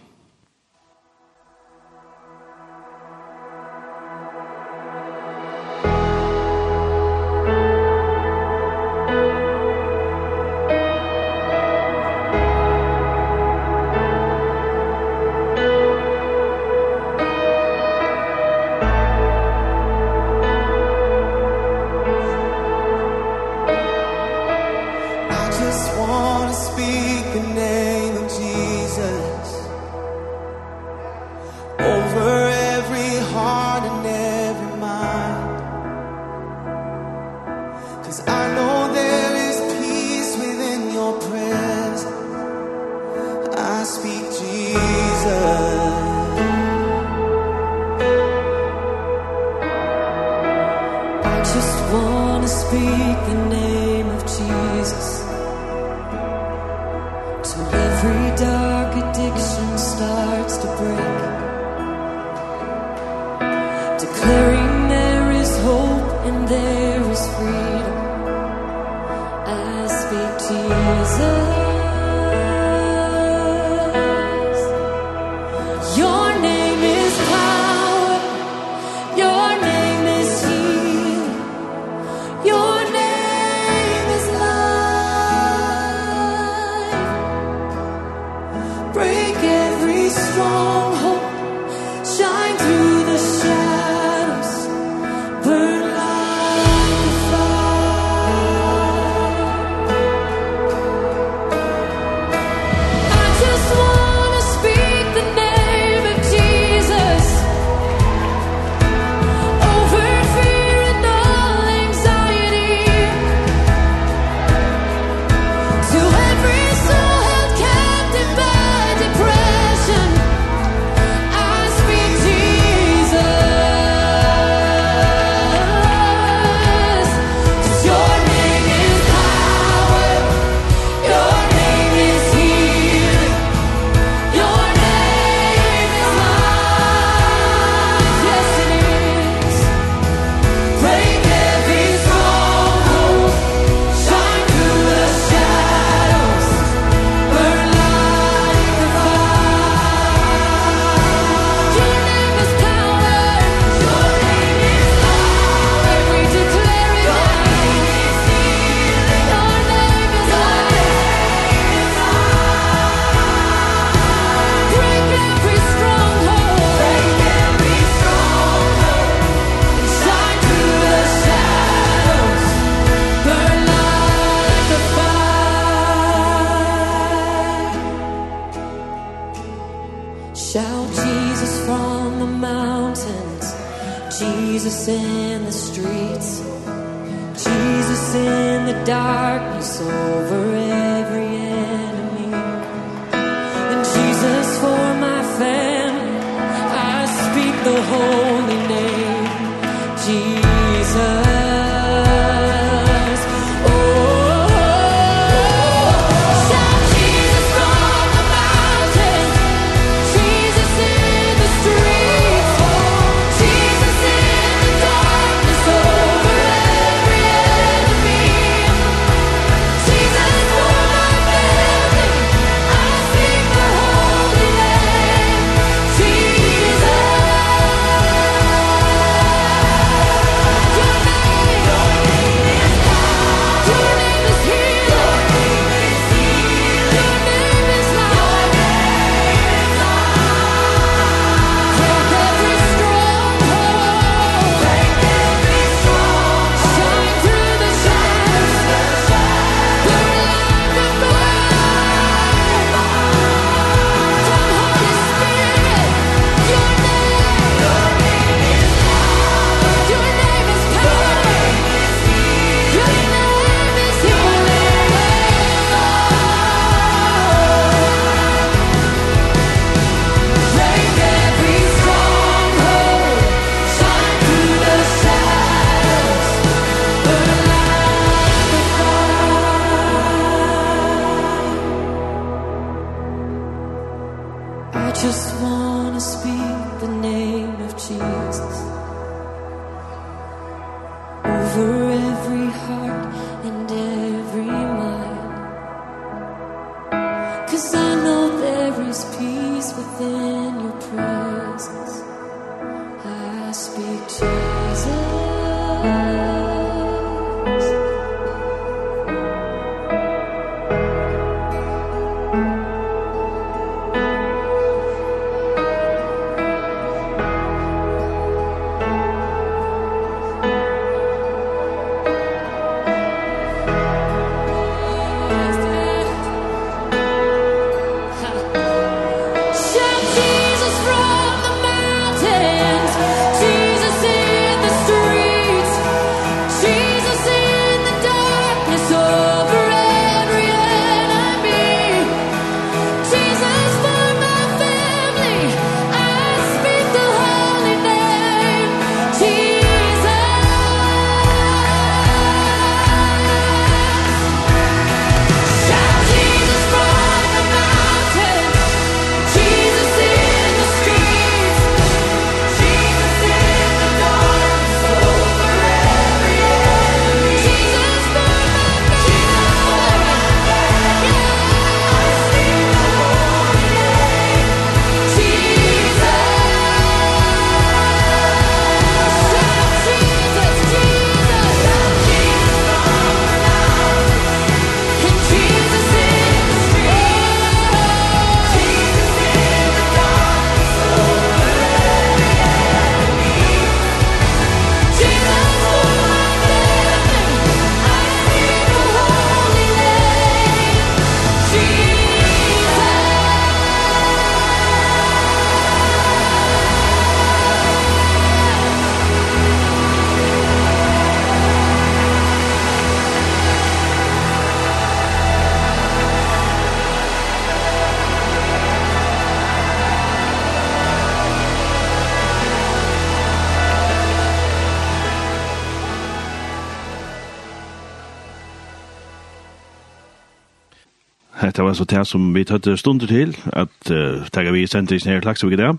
det var så det som vi tatt stunder til, at uh, tagget vi sendte ned i Klaksvik det. dag.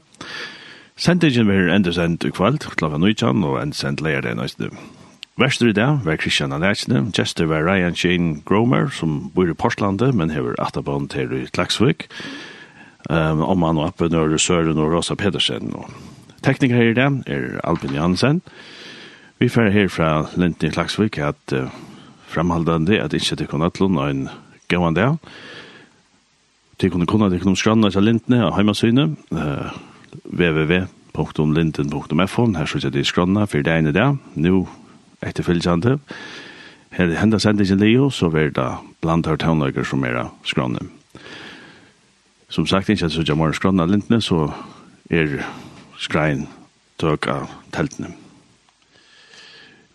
Sendingen var enda sendt i kveld, klokka nøytjan, og enda sendt leir det nøyste. Vester i dag var Christian Alertsne, Jester var Ryan Shane Gromer, som bor i Portlandet, men hever atterbånd til i Klaksvik. Um, om han og appen og Søren og Rosa Pedersen. Og tekniker her i dag er Albin Jansen. Vi fer her fra Linten i Klaksvik at uh, framhaldande at ikke til kunne og en gøyvande til kunne kunne til kunne skranna seg lintene av heimasynet, uh, www.linden.fo, her synes jeg det er skranna for det ene der, nå etter etterfølgende. Her hender sendingen Leo, så vil det blant her tøvnløkker som er skranne Som sagt, ikke at så jeg må skranna lintene, så er skrein tøk av teltene.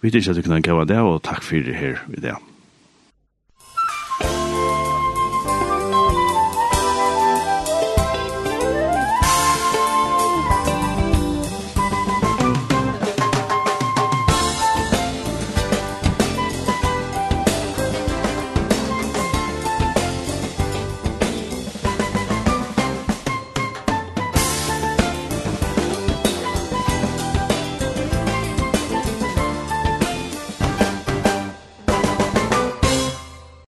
Vi vet ikke at du kunne gjøre det, og takk for det her i dag.